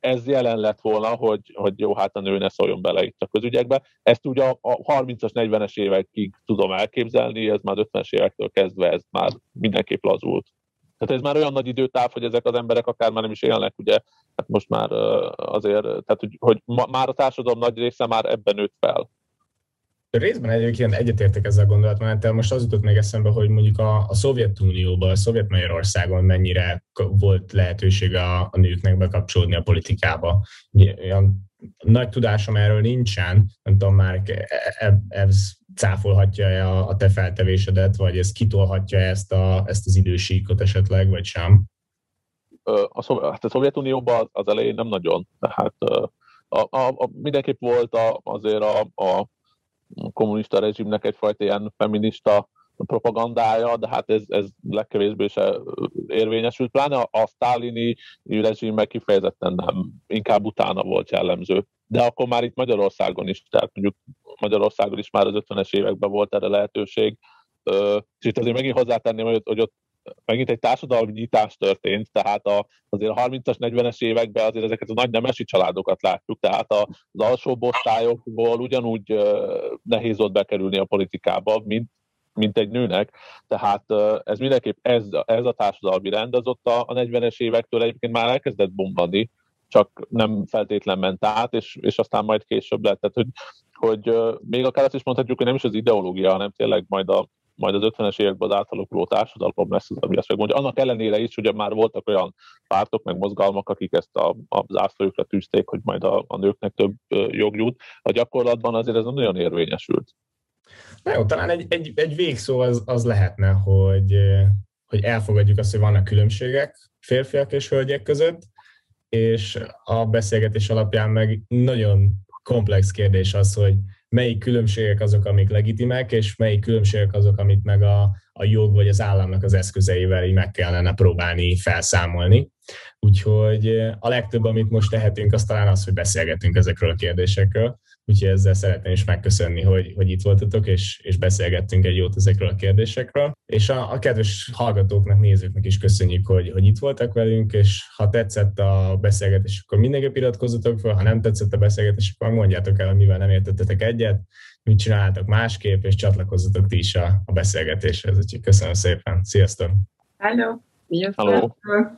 Speaker 3: ez jelen lett volna, hogy, hogy jó, hát a nő ne szóljon bele itt a közügyekbe. Ezt ugye a, a 30-as, 40-es évekig tudom elképzelni, ez már 50-es évektől kezdve ez már mindenképp lazult. Tehát ez már olyan nagy időtáv, hogy ezek az emberek akár már nem is élnek, ugye, hát most már azért, tehát hogy, hogy ma, már a társadalom nagy része már ebben nőtt fel.
Speaker 1: Részben egyébként egyetértek ezzel a gondolatmenettel. Most az jutott még eszembe, hogy mondjuk a, a Szovjetunióban, a Szovjet Magyarországon mennyire volt lehetőség a, a nőknek bekapcsolódni a politikába. Olyan nagy tudásom erről nincsen, nem tudom már, ez cáfolhatja-e a, a te feltevésedet, vagy ez kitolhatja ezt, a, ezt az idősíkot esetleg, vagy sem?
Speaker 3: A, hát a Szovjetunióban az elején nem nagyon. Tehát a, a, a, mindenképp volt a, azért a, a kommunista rezsimnek egyfajta ilyen feminista propagandája, de hát ez, ez legkevésbé se érvényesült, pláne a, a sztálini rezsim meg kifejezetten nem, inkább utána volt jellemző. De akkor már itt Magyarországon is, tehát mondjuk Magyarországon is már az 50-es években volt erre lehetőség, és itt azért megint hozzátenném, hogy, hogy ott megint egy társadalmi nyitás történt, tehát a, azért a 30-as, 40-es években azért ezeket a nagy nemesi családokat látjuk, tehát az alsó osztályokból ugyanúgy nehéz volt bekerülni a politikába, mint mint egy nőnek, tehát ez mindenképp ez, ez a társadalmi rend, az ott a, a 40-es évektől egyébként már elkezdett bombani, csak nem feltétlen ment át, és, és aztán majd később lett. Tehát, hogy, hogy még akár azt is mondhatjuk, hogy nem is az ideológia, hanem tényleg majd a, majd az 50-es években az átalakuló társadalom lesz az, ami ezt megmondja. Annak ellenére is, ugye már voltak olyan pártok, meg mozgalmak, akik ezt a, a zászlójukra tűzték, hogy majd a, a nőknek több jog jut. A gyakorlatban azért ez nagyon érvényesült.
Speaker 1: Na jó, talán egy, egy, egy végszó az, az lehetne, hogy, hogy elfogadjuk azt, hogy vannak különbségek férfiak és hölgyek között, és a beszélgetés alapján meg nagyon komplex kérdés az, hogy melyik különbségek azok, amik legitimek, és melyik különbségek azok, amit meg a, a jog vagy az államnak az eszközeivel így meg kellene próbálni felszámolni. Úgyhogy a legtöbb, amit most tehetünk, az talán az, hogy beszélgetünk ezekről a kérdésekről. Úgyhogy ezzel szeretném is megköszönni, hogy, hogy itt voltatok, és, és beszélgettünk egy jót ezekről a kérdésekről. És a, a kedves hallgatóknak, nézőknek is köszönjük, hogy, hogy itt voltak velünk, és ha tetszett a beszélgetés, akkor mindenképp iratkozzatok fel, ha nem tetszett a beszélgetés, akkor mondjátok el, mivel nem értettetek egyet, mit csináltak másképp, és csatlakozzatok ti is a, a beszélgetéshez. Úgyhogy köszönöm szépen. Sziasztok!
Speaker 2: Hello!
Speaker 3: Hello! Hello.